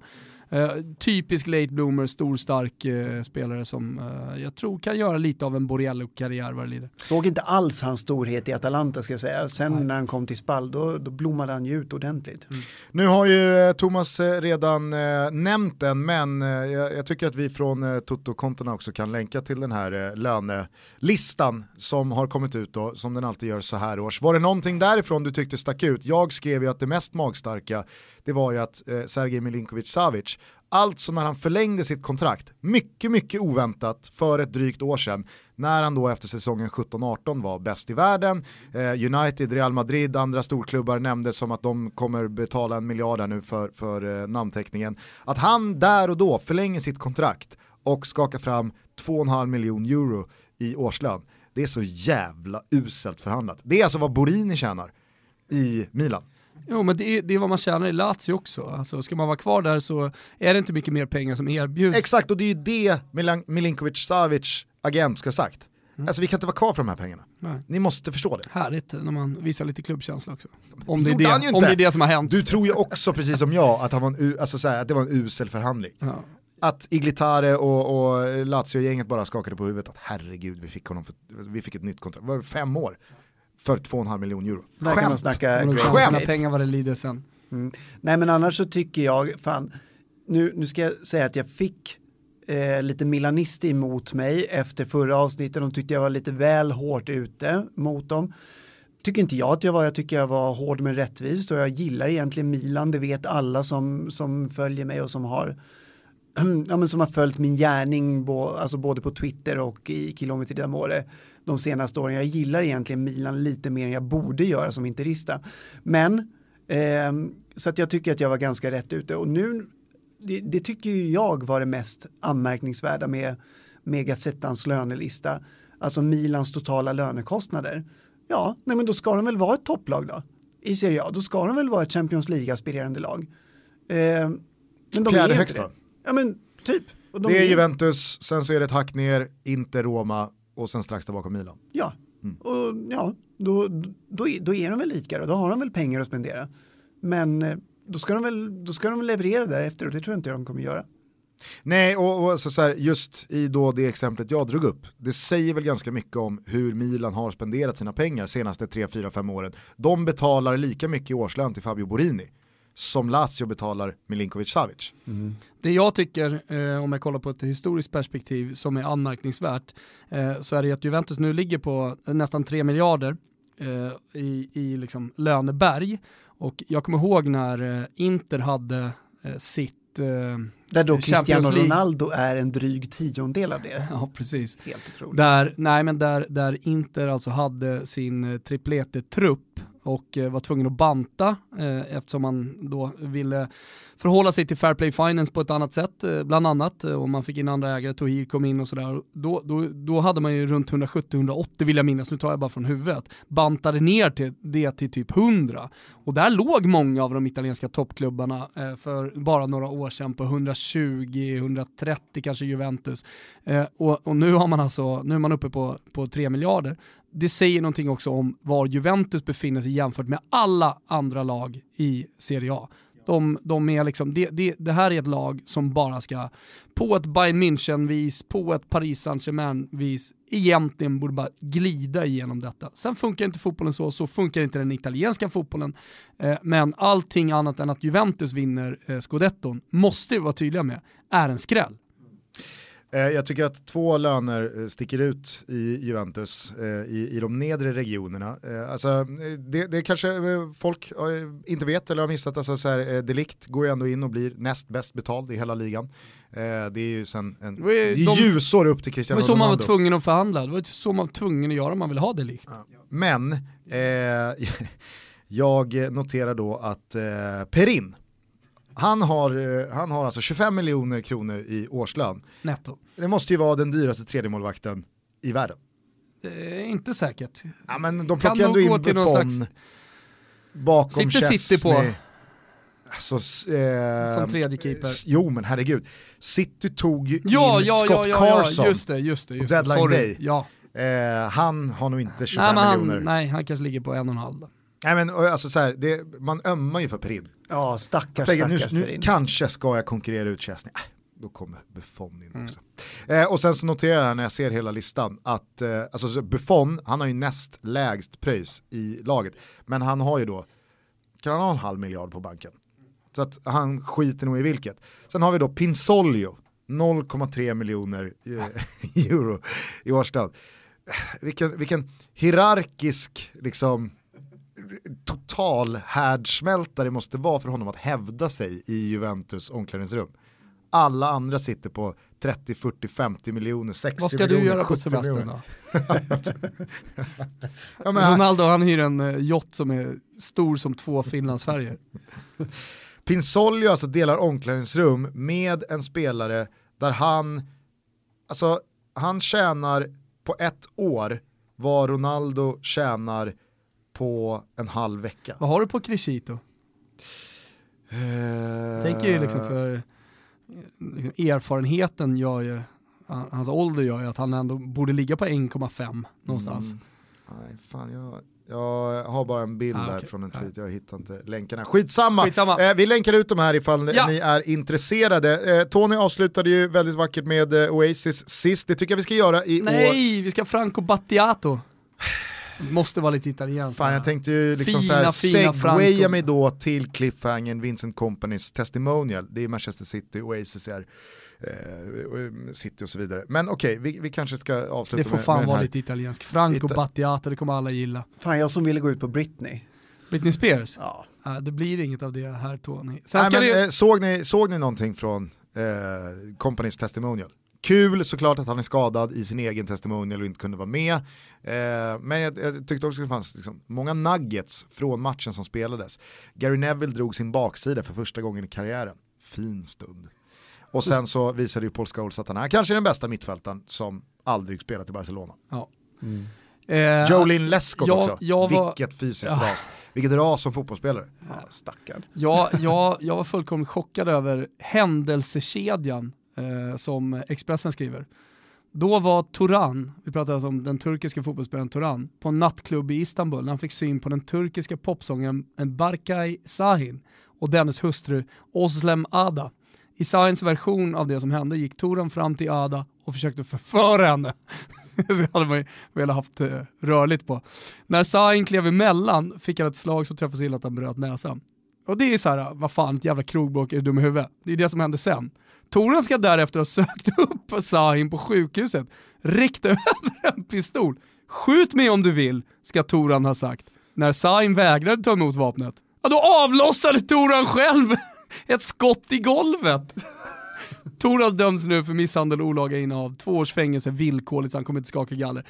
Eh, typisk late bloomer, stor stark eh, spelare som eh, jag tror kan göra lite av en Borrello-karriär vad det lider.
Såg inte alls hans storhet i Atalanta ska jag säga. Sen när han kom till Spall då, då blommade han ju ut ordentligt.
Nu har ju eh, Thomas eh, redan eh, nämnt den, men eh, jag, jag tycker att vi från eh, Toto-kontona också kan länka till den här eh, lönelistan som har kommit ut då, som den alltid gör så här års. Var det någonting därifrån du tyckte stack ut? Jag skrev ju att det mest magstarka, det var ju att eh, Sergej Milinkovic-Savic, alltså när han förlängde sitt kontrakt, mycket, mycket oväntat för ett drygt år sedan, när han då efter säsongen 17-18 var bäst i världen. Eh, United, Real Madrid, andra storklubbar nämndes som att de kommer betala en miljard här nu för, för eh, namnteckningen. Att han där och då förlänger sitt kontrakt och skakar fram 2,5 miljon euro i årslön. det är så jävla uselt förhandlat. Det är alltså vad Borini tjänar i Milan.
Jo men det är, det är vad man tjänar i Lazio också. Alltså, ska man vara kvar där så är det inte mycket mer pengar som erbjuds.
Exakt, och det är ju det Milinkovic Savic agent ska ha sagt. Alltså vi kan inte vara kvar för de här pengarna.
Nej.
Ni måste förstå det.
Härligt när man visar lite klubbkänsla också. Om det, är
han ju
det, om det är det som har hänt.
Du tror ju också precis som jag att, han var en, alltså, så här, att det var en usel förhandling.
Ja.
Att Iglitare och, och Lazio-gänget bara skakade på huvudet att herregud vi fick honom för, vi fick ett nytt kontrakt, var det fem år? För 2,5 miljoner euro.
Där kan man
Skämt!
snacka escape.
pengar vad det lider sen.
Mm. Nej men annars så tycker jag, fan, nu, nu ska jag säga att jag fick eh, lite milanister emot mig efter förra avsnittet. De tyckte jag var lite väl hårt ute mot dem. Tycker inte jag att jag var, jag tycker jag var hård men rättvis och jag gillar egentligen Milan, det vet alla som, som följer mig och som har ja, men som har följt min gärning bo, alltså både på Twitter och i Kilometer d'Amore de senaste åren. Jag gillar egentligen Milan lite mer än jag borde göra som interista. Men ehm, så att jag tycker att jag var ganska rätt ute och nu det, det tycker ju jag var det mest anmärkningsvärda med, med Gazettans lönelista. Alltså Milans totala lönekostnader. Ja, nej men då ska de väl vara ett topplag då? I Serie A, då ska de väl vara ett Champions League-aspirerande lag. Ehm, men de
Fjärde
är
högst då?
Ja men typ. De
Det är Juventus, sen så är det ett hack ner, inte Roma och sen strax bakom Milan.
Ja,
Mm.
och ja, då, då, då är de väl lika då, då har de väl pengar att spendera. Men eh, då ska de väl, då ska de väl leverera därefter och det tror jag inte de kommer göra.
Nej, och, och så, så här, just i då det exemplet jag drog upp, det säger väl ganska mycket om hur Milan har spenderat sina pengar senaste 3, 4, 5 åren. De betalar lika mycket i årslön till Fabio Borini som Lazio betalar Milinkovic Savic.
Det jag tycker, eh, om jag kollar på ett historiskt perspektiv, som är anmärkningsvärt, eh, så är det att Juventus nu ligger på nästan 3 miljarder eh, i, i liksom löneberg. Och jag kommer ihåg när eh, Inter hade eh, sitt... Eh,
Där då Cristiano. Ronaldo är en dryg tiondel av det.
ja, precis.
Helt otroligt.
Där, nej men där, där Inter alltså hade sin triplete-trupp och eh, var tvungen att banta eh, eftersom man då ville förhålla sig till Fair Play Finance på ett annat sätt, eh, bland annat, och man fick in andra ägare, Tohir kom in och sådär. Då, då, då hade man ju runt 170-180 vill jag minnas, nu tar jag bara från huvudet, bantade ner till det till typ 100. Och där låg många av de italienska toppklubbarna för bara några år sedan på 120-130 kanske Juventus. Och, och nu har man alltså, nu är man uppe på, på 3 miljarder. Det säger någonting också om var Juventus befinner sig jämfört med alla andra lag i Serie A. De, de är liksom, det, det, det här är ett lag som bara ska, på ett Bayern München-vis, på ett Paris Saint-Germain-vis, egentligen borde bara glida igenom detta. Sen funkar inte fotbollen så, så funkar inte den italienska fotbollen. Eh, men allting annat än att Juventus vinner eh, scudetton, måste vi vara tydliga med, är en skräll.
Eh, jag tycker att två löner eh, sticker ut i Juventus eh, i, i de nedre regionerna. Alltså, det, det kanske folk inte vet eller har missat, alltså, så här, Delikt går ju ändå in och blir näst bäst betald i hela ligan. Det är ju sen en,
Det var
det är
de-
ljusår upp till
Det var
Cristiano
ju så man var
Ronaldo.
tvungen att förhandla, det var så man var tvungen att göra om man ville ha det likt.
Men eh, jag noterar då att eh, Perin, han har, eh, han har alltså 25 miljoner kronor i årslön.
Netto.
Det måste ju vara den dyraste tredjemålvakten i världen.
Det är inte säkert.
Ja men de plockar ändå in Buffon
slags-
bakom
Sitter City på?
Chesney. Alltså, eh,
Som tredje keeper.
Jo men herregud, City tog ju
Ja,
in
ja,
Scott
ja,
Carson.
just det, just det. Just det.
Deadline
Sorry.
day.
Ja.
Eh, han har nog inte 25
Nej, han,
miljoner.
nej, han kanske ligger på en och en halv.
Nej men alltså så här, det, man ömmar ju för Perin.
Ja, stackars,
Tänker, nu,
stackars
nu
Ferin.
kanske ska jag konkurrera ut Chesney. Äh, då kommer Buffon in
Mm.
också. Eh, och sen så noterar jag när jag ser hela listan att eh, alltså så Buffon, han har ju näst lägst pröjs i laget. Men han har ju då, kan han ha en halv miljard på banken? Så att han skiter nog i vilket. Sen har vi då Pinsolio, 0,3 miljoner eh, euro i årslön. Vilken, vilken hierarkisk liksom total härdsmältare det måste vara för honom att hävda sig i Juventus omklädningsrum. Alla andra sitter på 30, 40, 50 miljoner, 60
Vad ska
miljoner,
du göra på
70
semestern
miljoner.
då?
Ja, men
Ronaldo han hyr en uh, yacht som är stor som två Finlandsfärger.
Pinsolio alltså delar omklädningsrum med en spelare där han, alltså han tjänar på ett år vad Ronaldo tjänar på en halv vecka.
Vad har du på Crescito?
Eh,
Tänker ju liksom för liksom erfarenheten gör ju, hans ålder gör ju att han ändå borde ligga på 1,5 någonstans.
Mm. Nej, fan jag, jag har bara en bild
Ah,
där
okej.
från en
Nej.
tweet, jag hittar inte länkarna. Skitsamma!
Skitsamma.
Eh, vi länkar ut de här ifall
Ja.
ni är intresserade. Eh, Tony avslutade ju väldigt vackert med eh, Oasis sist, det tycker jag vi ska göra i år.
Nej, vi ska Franco Battiato. Måste vara lite italienskt.
Fan jag tänkte ju liksom
Fina,
så här
fina
segwaya mig då till cliffhangern Vincent Companys testimonial. Det är Manchester City, Oasis är eh, City och så vidare. Men okej, vi, vi kanske ska avsluta
Det får
med,
fan
med
vara lite italiensk. Franco
Ita-
Battiato, det kommer alla gilla.
Fan, jag som ville gå ut på Britney.
Britney Spears?
Ja.
Det blir inget av det här Tony. Sen
Nej,
ska
men,
det...
eh, såg, ni, såg ni någonting från eh, Companys testimonial? Kul såklart att han är skadad i sin egen testimonial och inte kunde vara med. Eh, men jag, jag tyckte också att det fanns liksom många nuggets från matchen som spelades. Gary Neville drog sin baksida för första gången i karriären. Fin stund. Och sen så visade ju Paul Scholes att han är kanske den bästa mittfältaren som aldrig spelat i Barcelona.
ja.
Mm.
Eh,
Jolin Lescott
jag-
också,
jag var-
vilket fysiskt
Ja.
ras. Vilket ras som fotbollsspelare.
Ja, stackarn.
Ja, jag, jag var fullkomligt chockad över händelsekedjan eh, som Expressen skriver. Då var Turan, vi pratade alltså om den turkiska fotbollsspelaren Turan, på en nattklubb i Istanbul när han fick syn på den turkiska popsångaren Barkay Sahin och dennes hustru Oslem Ada. I Sahins version av det som hände gick Turan fram till Ada och försökte förföra henne. Det hade man ju velat haft eh, rörligt på. När Sahin klev emellan fick han ett slag som träffade så illa att han bröt näsan. Och det är så här, vad fan, ett jävla krogbråk, är du dum i huvudet? Det är det som hände sen. Toren ska därefter ha sökt upp Sahin på sjukhuset, räckt över en pistol. Skjut mig om du vill, ska Toran ha sagt. När Sahin vägrade ta emot vapnet, ja då avlossade Toran själv ett skott i golvet. Toras döms nu för misshandel och olaga innehav, två års fängelse villkorligt så han kommer inte skaka galler.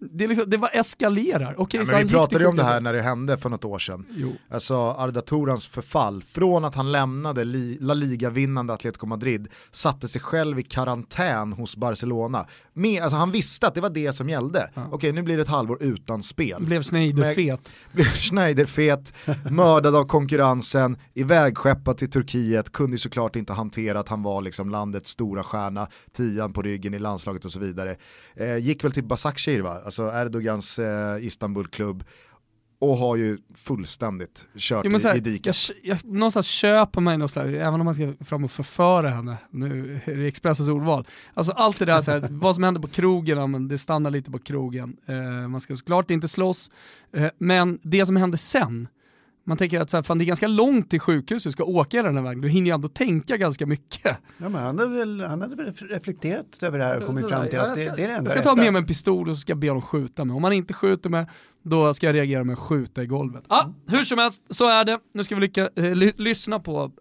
Det, liksom, det var eskalerar. Okej,
Ja, vi pratade ju om det här när det hände för något år sedan.
Jo.
Alltså Arda Torans förfall, från att han lämnade Li- La Liga-vinnande Atletico Madrid, satte sig själv i karantän hos Barcelona. Med, alltså han visste att det var det som gällde. Okej, nu blir det ett halvår utan spel.
Blev Schneider-fet.
Blev Schneiderfet, mördad av konkurrensen, ivägskeppad till Turkiet, kunde ju såklart inte hantera att han var liksom landets stora stjärna, tian på ryggen i landslaget och så vidare. Eh, gick väl till Basakshir va, alltså Erdogans eh, Istanbulklubb, och har ju fullständigt kört
Jo, här,
i, i diket.
jag, jag, någonstans köper man ju något slags, även om man ska fram och förföra henne, nu är det Expressens ordval. Alltså allt det där, så här, vad som händer på krogen, ja, men det stannar lite på krogen. Eh, man ska såklart inte slåss, eh, men det som händer sen, man tänker att så här, fan, det är ganska långt till sjukhus, du ska åka den här vägen, du hinner ju ändå tänka ganska mycket.
Ja, men han, hade väl, han hade väl reflekterat över det här och kommit fram till
Ja,
att det,
jag ska,
det är det enda
Jag ska ta med mig en pistol och så ska jag be dem skjuta mig. Om man inte skjuter mig, då ska jag reagera med att skjuta i golvet. Ah, hur som helst, så är det. Nu ska vi lycka, eh, ly, lyssna på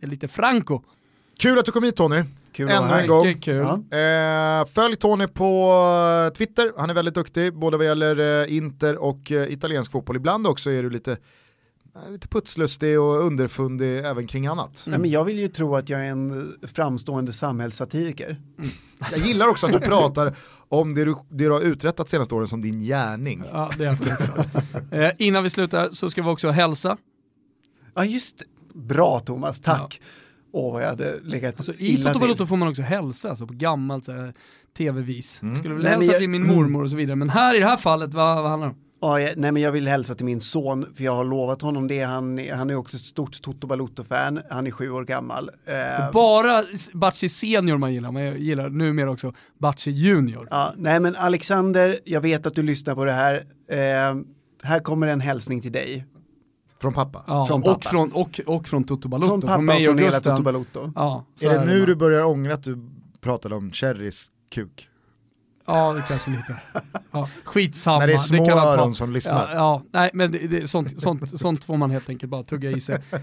eh, lite Franco.
Kul att du kom hit Tony,
Kul
ännu en gång.
Ja.
Eh, följ Tony på eh, Twitter, han är väldigt duktig, både vad gäller eh, Inter och eh, italiensk fotboll. Ibland också är du lite, lite putslustig och underfundig även kring annat.
Nej, men jag vill ju tro att jag är en framstående samhällssatiriker.
Jag gillar också att du pratar om det du, det du har uträttat senaste åren som din gärning.
Ja, det älskar jag också. eh, innan vi slutar så ska vi också hälsa.
Ja just det. Bra Thomas, tack. Åh, vad jag hade legat
Alltså, I Toto får man också hälsa, alltså på gammalt tv-vis.
Mm.
Skulle vilja
Nej, men
hälsa
jag-
till min
mm.
mormor och så vidare, men här i det här fallet, vad, vad handlar det om?
Ja, jag, nej men jag vill hälsa till min son, för jag har lovat honom det. Han, är- han är också ett stort Toto Balotto-fan. Han är sju år gammal. Eh,
Bara Batschi senior man gillar, man gillar numera också Batschi junior.
ja, nej men Alexander, jag vet att du lyssnar på det här. Eh, här kommer en hälsning till dig.
Från pappa.
Ja,
Från
och,
pappa.
från, och, och från Toto Balotto,
Från pappa och
mig
från
och
hela
Gusten.
Toto Balotto.
Ja, så
är det nu
bara.
du börjar ångra att du pratade om Cherrys kuk?
Ja, det kanske lite. Ja, skitsamma.
När det är små
kan han ta.
öron som lyssnar.
Ja, ja, nej men det, det, sånt, sånt, sånt får man helt enkelt bara tugga i sig. Eh,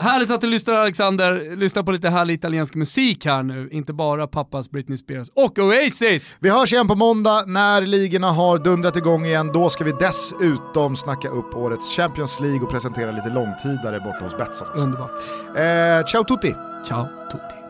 härligt att du lyssnar Alexander, lyssna på lite härlig italiensk musik här nu, inte bara pappas Britney Spears och Oasis!
Vi hörs igen på måndag när ligorna har dundrat igång igen. Då ska vi dessutom snacka upp årets Champions League och presentera lite långtidare borta hos Betsson.
Underbart.
Eh, ciao tutti!
Ciao tutti.